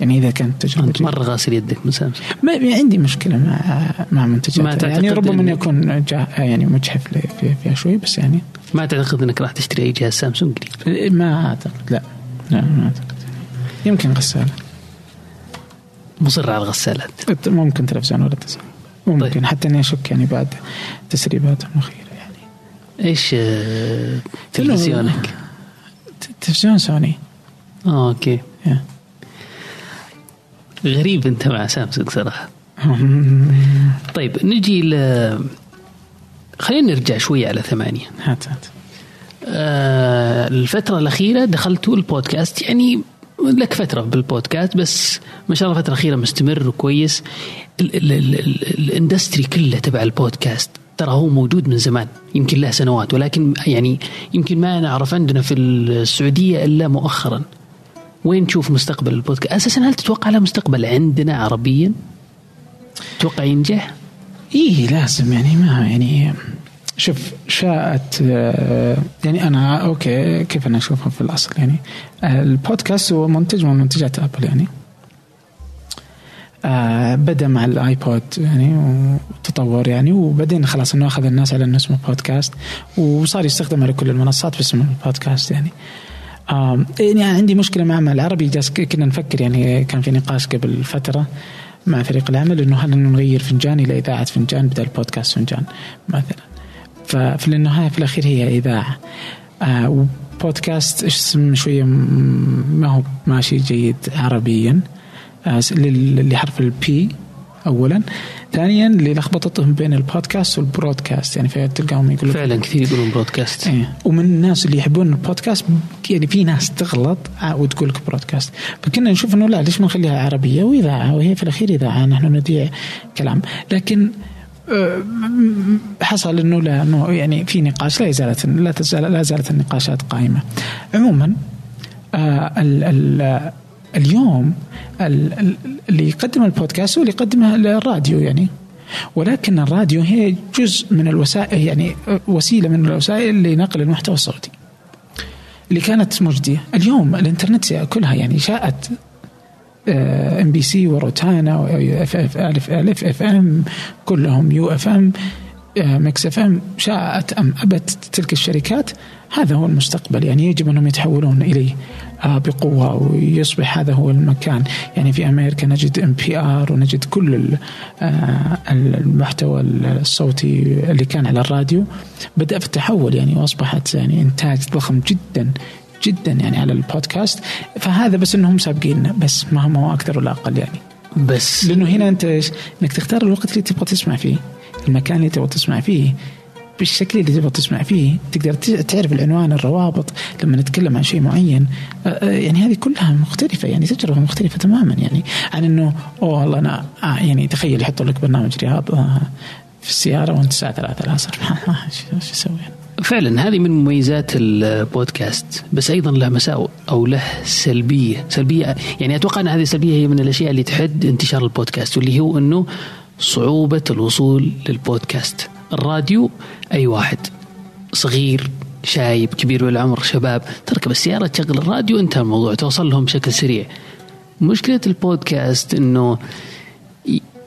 يعني إذا كانت تجربة أنت. مرة غاسل يدك من سامسونج. ما عندي مشكلة مع مع منتجات. ما يعني ربما إن- إني أكون جا يعني مجحف فيها شوي بس يعني ما تعتقد إنك راح تشتري أي جهاز سامسونج قريب؟ ما أعتقد. لا. لا ما أعتقد. يمكن غسالة. مصر على الغسالات. ممكن تلفزيون ولا اتصال. ممكن طيب. حتى إني أشك يعني بعد تسريباتهم الاخيره إيش آه، تلفزيونك؟ تلفزيون سوني. آه أوكي. غريب أنت مع سامسونج صراحة. <laughs> طيب نجي ل خلينا نرجع شوي على ثمانية. هات هات. آه الفترة الأخيرة دخلتوا البودكاست يعني لك فترة بالبودكاست بس ما شاء الله الفترة الأخيرة مستمر وكويس. ال- ال- ال- ال- ال industry كله تبع البودكاست. ترى هو موجود من زمان يمكن له سنوات ولكن يعني يمكن ما نعرف عندنا في السعودية إلا مؤخرا. وين تشوف مستقبل البودكاست؟ أساسا هل تتوقع له مستقبل عندنا عربيا؟ تتوقع ينجح؟ إيه لازم يعني ما يعني شوف شاءت يعني أنا أوكي كيف أنا أشوفها في الأصل؟ يعني البودكاست هو منتج من منتجات أبل يعني. آه بدأ مع الايبود يعني وتطور يعني وبعدين خلاص إنه أخذ الناس على إنه اسمه بودكاست وصار يستخدم على كل المنصات باسم البودكاست يعني. يعني عندي مشكلة مع العربي جالس كنا نفكر يعني كان في نقاش قبل فترة مع فريق العمل إنه هل نغير فنجان إلى إذاعة فنجان بدل بودكاست فنجان مثلا. ففي النهاية في الأخير هي إذاعة. آه وبودكاست اسم شوية ما هو ماشي جيد عربيا. لحرف البي اولا. ثانيا للخبطتهم بين ال podcast وال broadcast. يعني في تلقاهم يقولوا فعلا كثير يقولون broadcast إيه. ومن الناس اللي يحبون البودكاست يعني في ناس تغلط وتقول لك broadcast فكنا نشوف إنه لا ليش ما نخليها عربية؟ واذاعه وهي في الأخير اذاعه نحن نذيع كلام. لكن آه، حصل إنه لا إنه يعني في نقاش لا زالت لا تزال لا زالت النقاشات قائمة. عموما آه ال ال اليوم ال- ال- اللي يقدم البودكاست هو اللي يقدمها الراديو يعني ولكن الراديو هي جزء من الوسائل يعني وسيله من الوسائل لنقل المحتوى الصوتي اللي كانت مجديه اليوم الانترنت سياكلها يعني شاءت ام بي سي وروتانا اف اف الف الف اف ام كلهم يو اف ام مكس اف ام شاءت ام ابت تلك الشركات هذا هو المستقبل يعني يجب انهم يتحولون اليه آه، بقوة ويصبح هذا هو المكان. يعني في أمريكا نجد NPR ونجد كل آه، المحتوى الصوتي اللي كان على الراديو. بدأ في التحول يعني وأصبحت يعني إنتاج ضخم جدا جدا يعني على البودكاست. فهذا بس إنهم سابقين بس ما هم أكثر ولا أقل يعني. بس. لأنه هنا أنت إيش؟ إنك تختار الوقت اللي تبغى تسمع فيه المكان اللي تبغى تسمع فيه. بالشكل اللي تبغى تسمع فيه تقدر تعرف العنوان الروابط لما نتكلم عن شيء معين. يعني هذه كلها مختلفة يعني تجربة مختلفة تماما يعني عن إنه أوه والله أنا آه يعني تخيل يحطوا لك برنامج رياض آه، في السيارة وأنت الساعة 3 العصر. <laughs> شو أسوي؟ فعلا هذه من مميزات البودكاست. بس أيضا له مساوئ أو له سلبية سلبية يعني أتوقع أن هذه السلبيه هي من الأشياء اللي تحد انتشار البودكاست واللي هو إنه صعوبة الوصول للبودكاست. الراديو أي واحد. صغير شايب كبير بالعمر شباب تركب السيارة تشغل الراديو انتهى الموضوع. توصل لهم بشكل سريع. مشكلة البودكاست إنه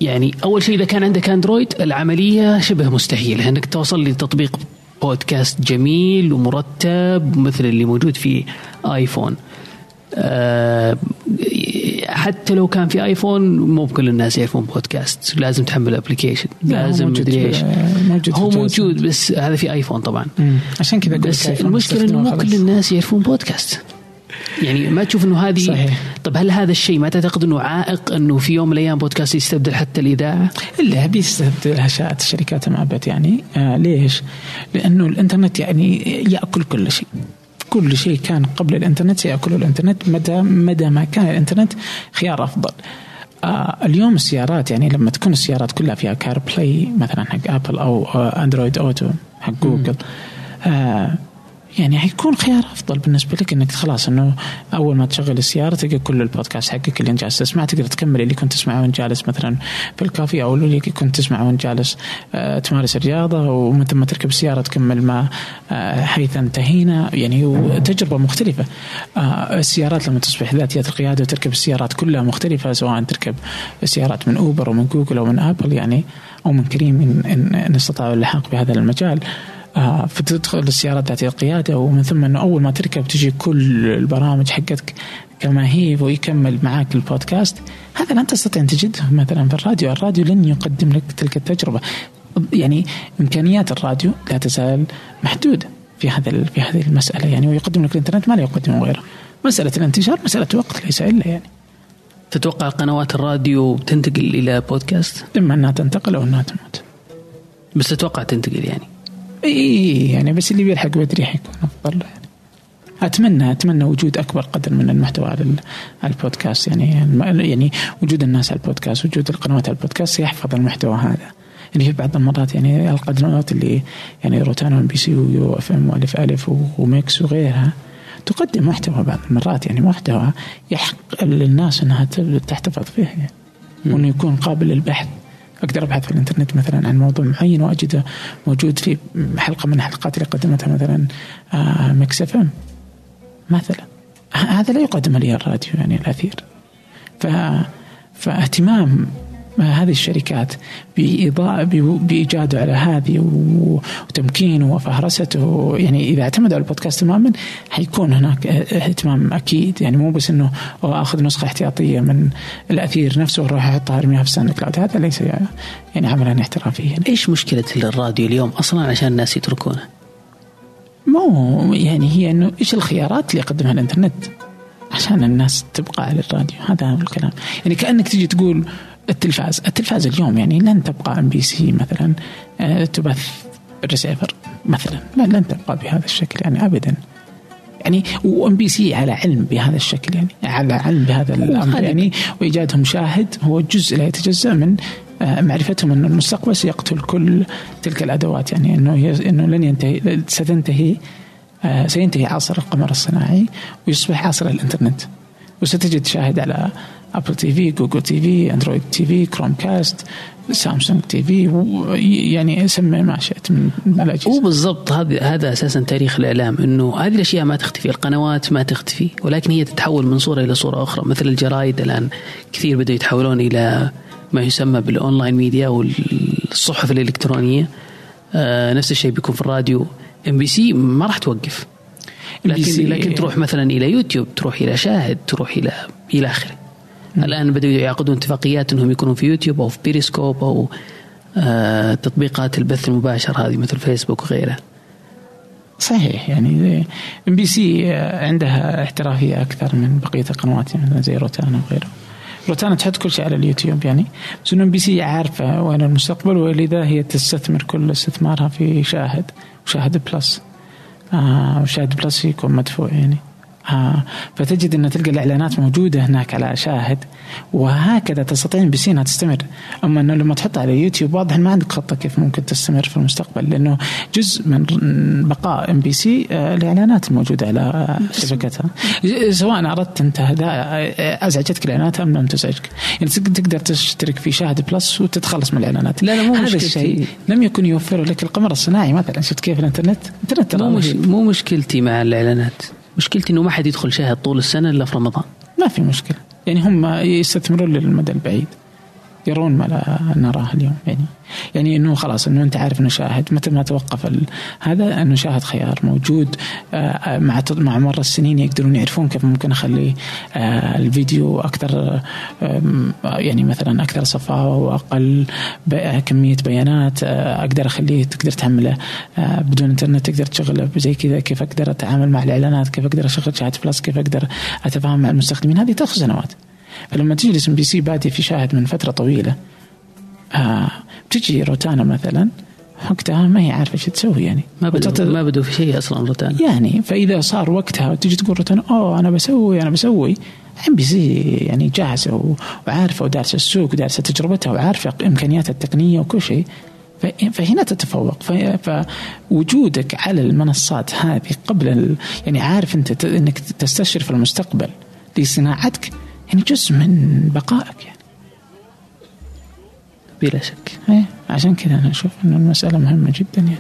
يعني أول شيء إذا كان عندك أندرويد العملية شبه مستحيله إنك توصل لتطبيق بودكاست جميل ومرتب مثل اللي موجود في آيفون. أه حتى لو كان في آيفون مو كل الناس يعرفون بودكاست لازم تحمل application لازم مدري إيش هو. موجود بس هذا في آيفون طبعا مم. عشان كذا بس المشكلة إنه مو كل. الناس يعرفون بودكاست يعني ما تشوف إنه هذه صحيح. طب هل هذا الشيء ما تعتقد إنه عائق إنه في يوم من الأيام بودكاست يستبدل حتى الإذاعة؟ الا بيستبدلها شاءت الشركات ما يعني آه ليش؟ لأنه الإنترنت يعني يأكل كل شيء كل شيء كان قبل الإنترنت سياكله الإنترنت مدى مدى ما كان الإنترنت خيار أفضل. آه اليوم السيارات يعني لما تكون السيارات كلها فيها CarPlay مثلا حق ابل أو آه Android Auto حق جوجل آه يعني حيكون خيار أفضل بالنسبة لك إنك خلاص إنه أول ما تشغل السيارة تلقى كل البودكاست حقك اللي أنت جالس تسمع تقدر تكمل اللي كنت تسمعه وأنت جالس مثلا في الكافي أو اللي كنت تسمعه وأنت جالس آه، تمارس الرياضة ومن ثم تركب السيارة تكمل ما آه، حيث انتهينا. يعني وتجربه مختلفة. آه، السيارات لما تصبح ذاتيه القيادة وتركب السيارات كلها مختلفة سواء تركب السيارات من اوبر ومن جوجل أو من ابل يعني أو من كريم إن إن, إن استطاعوا اللحاق بهذا المجال. فتدخل السيارات ذاتية القيادة ومن ثم أنه أول ما تركب تجي كل البرامج حقتك كما هي ويكمل معاك البودكاست هذا لن تستطيع أن تجده مثلا في الراديو. الراديو لن يقدم لك تلك التجربة. يعني إمكانيات الراديو لا تزال محدودة في هذا في هذه المسألة. يعني ويقدم لك الإنترنت ما لا يقدم غيره. مسألة الانتشار مسألة وقت ليس إلا يعني. تتوقع قنوات الراديو تنتقل إلى بودكاست؟ إما أنها تنتقل أو أنها تموت. بس تتوقع تنتقل يعني. اي يعني بس اللي بيلحق بدري حيكون أفضل. يعني أتمنى أتمنى وجود أكبر قدر من المحتوى على ال- على البودكاست. يعني يعني وجود الناس على البودكاست وجود القنوات على البودكاست سيحفظ المحتوى هذا. يعني في بعض المرات يعني القنوات اللي يعني روتانا MBC و يو FM وألف ألف وميكس وغيرها. تقدم محتوى بعض المرات يعني محتوى يحق للناس إنها تحتفظ فيه يعني. وإنه يكون قابل للبحث. أقدر أبحث في الإنترنت مثلا عن موضوع معين واجده موجود في حلقة من الحلقات اللي قدمتها مثلا آه ميكس FM. مثلا. هذا لا يقدم لي الراديو يعني الأثير. ف فاهتمام هذه الشركات بإضاءة بإيجاده على هذه وتمكينه وفهرسته. يعني إذا اعتمدوا على البودكاست تماما حيكون هناك اهتمام أكيد. يعني مو بس إنه آخذ نسخة احتياطية من الأثير نفسه وأروح أحطها أرميها في SoundCloud هذا ليس يعني عملا احترافيا. إيش مشكلة الراديو اليوم أصلا عشان الناس يتركونه؟ مو يعني هي إنه إيش الخيارات اللي يقدمها الإنترنت عشان الناس تبقى على الراديو؟ هذا هو الكلام. يعني كأنك تجي تقول التلفاز. التلفاز اليوم يعني لن تبقى MBC مثلا آه، تبث بالريسيفر مثلا. لا لن تبقى بهذا الشكل يعني ابدا. يعني و MBC على علم بهذا الشكل يعني على علم بهذا الأمر يعني. وإيجادهم شاهد هو جزء لا يتجزأ من آه، معرفتهم أن المستقبل سيقتل كل تلك الأدوات يعني أنه أنه لن ينتهي ستنتهي آه، سينتهي عصر القمر الصناعي ويصبح عصر الإنترنت. وستجد شاهد على Apple TV Google TV Android TV Chromecast Samsung TV يعني سمي ما شئت من الأجهزة. هو بالضبط هذا هذا أساسا تاريخ الإعلام إنه هذه الأشياء ما تختفي القنوات ما تختفي ولكن هي تتحول من صورة إلى صورة أخرى. مثل الجرايد الآن كثير بدأوا يتحولون إلى ما يسمى بال online media والصحف الإلكترونية. آه نفس الشيء بيكون في الراديو. MBC ما راح توقف. لكن لكن تروح مثلا إلى يوتيوب تروح إلى شاهد تروح إلى إلى آخره. الآن بدأوا يعقدون اتفاقيات إنهم يكونوا في يوتيوب أو في بيريسكوب أو آه تطبيقات البث المباشر هذه مثل فيسبوك وغيرها صحيح يعني MBC عندها احترافية أكثر من بقية القنوات يعني زي روتانا وغيره روتانا تحط كل شيء على اليوتيوب يعني بس إنه MBC عارفة وين المستقبل ولذا هي تستثمر كل استثمارها في شاهد وشاهد plus. آه وشاهد plus يكون مدفوع يعني. آه فتجد أن تلقى الإعلانات موجودة هناك على شاهد وهكذا تستطيع MBC انها تستمر. أما أنه لما تحطها على يوتيوب واضح ما عندك خطة كيف ممكن تستمر في المستقبل لأنه جزء من بقاء MBC الإعلانات الموجوده على شبكتها. سواء أردت أنت أزعجتك الإعلانات أم لم تزعجك. يعني تقدر تشترك في شاهد بلس وتتخلص من الإعلانات. لا لا مو هذا الشيء لم يكن يوفر لك القمر الصناعي مثلا شفت كيف الإنترنت؟ الإنترنت مو, مش مو مشكلتي مع الإعلانات. مشكلتي إنه ما حد يدخل شاهد طول السنة إلا في رمضان. ما في مشكلة. يعني هم يستثمرون للمدى البعيد. يرون ما لا نراه اليوم. يعني يعني إنه خلاص إنه أنت عارف إنه شاهد. متى ما توقف هذا إنه شاهد خيار موجود. آه، مع مع مر السنين يقدرون يعرفون كيف ممكن أخلي آه، الفيديو أكثر يعني مثلا أكثر صفاوه واقل كمية بيانات. آه، أقدر أخليه تقدر تحمله بدون إنترنت تقدر تشغله زي كذا. كيف أقدر أتعامل مع الإعلانات؟ كيف أقدر أشغل شاهد plus؟ كيف أقدر أتفاهم مع المستخدمين؟ هذه تاخذ سنوات. فلما تجلس MBC بادي في شاهد من فترة طويلة آه بتجي روتانا مثلا وقتها ما هي عارفة إيش تسوي يعني. ما بدوا ما بدوا في شيء أصلا روتانا. يعني فإذا صار وقتها تجي تقول روتانا أوه أنا بسوي أنا بسوي. MBC يعني جاهزة وعارفة ودارسة السوق ودارسة تجربتها وعارفة امكانياتها التقنية وكل شيء. فهنا تتفوق. فوجودك على المنصات هذه قبل يعني عارف أنت إنك تستشرف المستقبل لصناعتك يعني جزء من بقائك يعني. بلا شك. إيه عشان كذا أنا أشوف انه المسألة مهمة جدا يعني.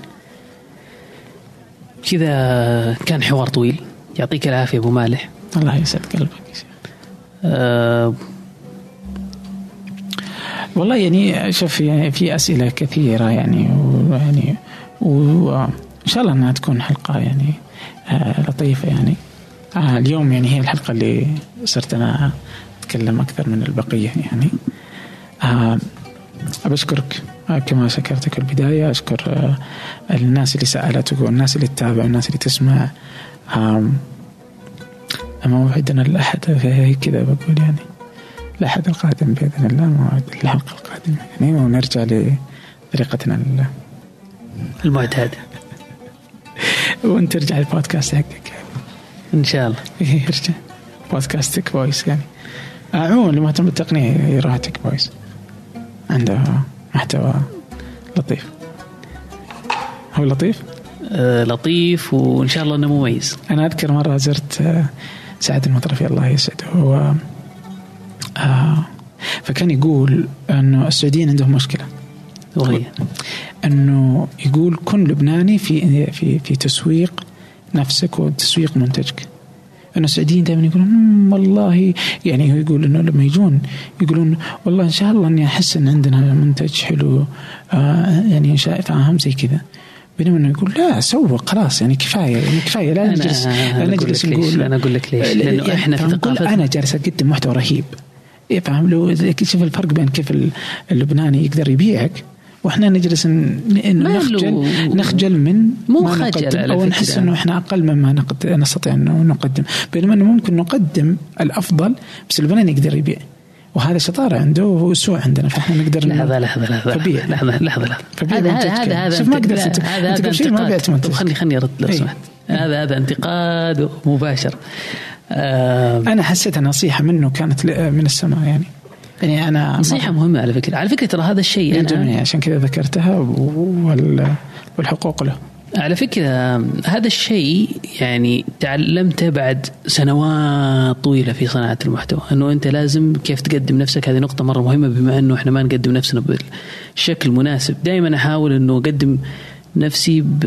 كذا كان حوار طويل. يعطيك العافية أبو مالح. الله يسعد قلبك أه والله يعني شوف يعني في أسئلة كثيرة يعني ويعني وإن شاء الله إنها تكون حلقة يعني آه لطيفة يعني. آه اليوم يعني هي الحلقة اللي صرت أنا أتكلم أكثر من البقية يعني. آه أشكرك آه كما شكرتك في البداية أشكر آه الناس اللي سألت والناس اللي تتابع والناس اللي تسمع. آه موعدنا الأحد كذا بقول يعني. الأحد القادم بإذن الله موعد الحلقة القادمة يعني ونرجع لطريقتنا المعتادة. <laughs> وأنت ترجع البودكاست حقك. إن شاء الله. يرجع بودكاست تك فويس يعني. عموما اللي مهتم بالتقنيه يروح تك فويس عنده محتوى لطيف. هو لطيف؟ آه لطيف وإن شاء الله إنه مميز. أنا أذكر مرة زرت آه سعد المطرفي الله يسعده. هو آه فكان يقول إنه السعوديين عندهم مشكلة. وهي؟ إنه يقول كن لبناني في في في تسويق نفسك وتسويق منتجك. انه السعوديين دائما يقولون "مم، والله. يعني هو يقول إنه لما يجون يقولون والله إن شاء الله إني أحس إن عندنا منتج حلو. آه يعني شا- فاهم زي كذا. بينما إنه يقول لا سوق خلاص يعني كفاية يعني كفاية. لا نجلس أنا لا نجلس نقول أنا أقول لك ليش، لا- لأنه يعني إحنا في ثقافتنا- أنا جالس أقدم محتوى رهيب. إيه فاهم؟ لو شوف الفرق بين كيف ال- اللبناني يقدر يبيعك وإحنا نجلس نخجل نخجل من مو ما خجل نقدم أو. نحس إنه إحنا أقل مما نقد- نستطيع إنه نقدم بينما إنه ممكن نقدم الأفضل بس اللبناني يقدر يبيع وهذا شطارة عنده وهو سوء عندنا فإحنا نقدر لحظة لحظة لحظة فبيع. لحظة لحظة لحظة فبيع هذا. هذا هذا شوف ما قدرت هذا هذا شوي ما. بعت منتجك. طب خلني خلني أرد لو إيه. سمحت هذا هذا انتقاد مباشر آه، أنا حسيتها نصيحة منه كانت من السماء يعني يعني أنا نصيحة مهمة على فكرة. على فكرة ترى هذا الشيء أنا عشان كذا ذكرتها وال- والحقوق له. على فكرة هذا الشيء يعني تعلمته بعد سنوات طويلة في صناعة المحتوى. أنه أنت لازم كيف تقدم نفسك. هذه نقطة مرة مهمة بما أنه إحنا ما نقدم نفسنا بالشكل المناسب. دائما أحاول أنه أقدم نفسي ب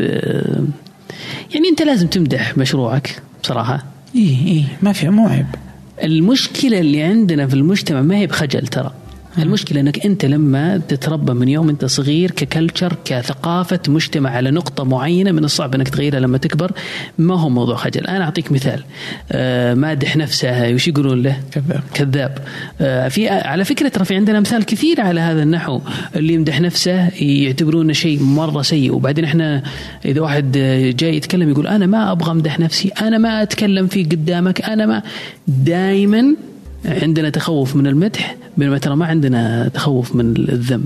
يعني أنت لازم تمدح مشروعك بصراحة. اي اي ما في مو عيب. المشكلة اللي عندنا في المجتمع ما هي بخجل ترى. المشكلة إنك أنت لما تتربى من يوم أنت صغير ككلتشر كثقافة مجتمع على نقطة معينة من الصعب إنك تغيرها لما تكبر ما هو موضوع خجل؟ أنا أعطيك مثال. آه مادح نفسه وش يقولون له؟ كذاب. كذاب. آه في على فكرة ترى في عندنا أمثال كثيرة على هذا النحو. اللي يمدح نفسه يعتبرونه شيء مرة سيء. وبعدين إحنا إذا واحد جاي يتكلم يقول أنا ما أبغى أمدح نفسي أنا ما أتكلم فيه قدامك أنا ما. دائما عندنا تخوف من المدح بينما ترى ما عندنا تخوف من الذم.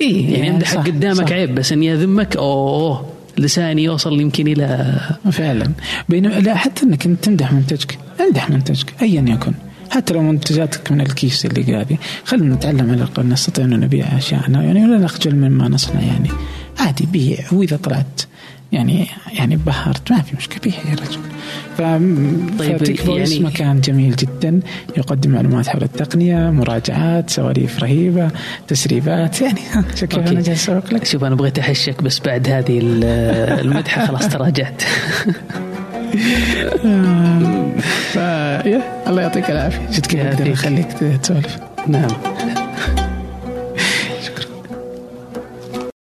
اي يعني امدحك صح، قدامك صح. عيب بس إني أذمك أوه لساني يوصل يمكن إلى فعلا. بينما لا حتى إنك أنت تمدح منتجك أمدح منتجك ايا يكن. حتى لو منتجاتك من الكيس اللي هذه خلينا نتعلم على الأقل نستطيع أن نبيع أشياءنا يعني ولا نخجل مما نصنع يعني. عادي بيع وإذا طلعت يعني يعني بهرت ما في مشكلة يا رجل. ف طيب، يعني- مكان جميل جدا. يقدم معلومات حول التقنية مراجعات سواليف رهيبة تسريبات يعني <laughs> أوكي. أنا جالس اسوق لك. شوف أنا بغيت أحشك بس بعد هذه ال- <laughs> المدحة خلاص تراجعت. ف... <laughs> يا الله يعطيك العافية. جد يعافيك. اخليك تسولف. نعم.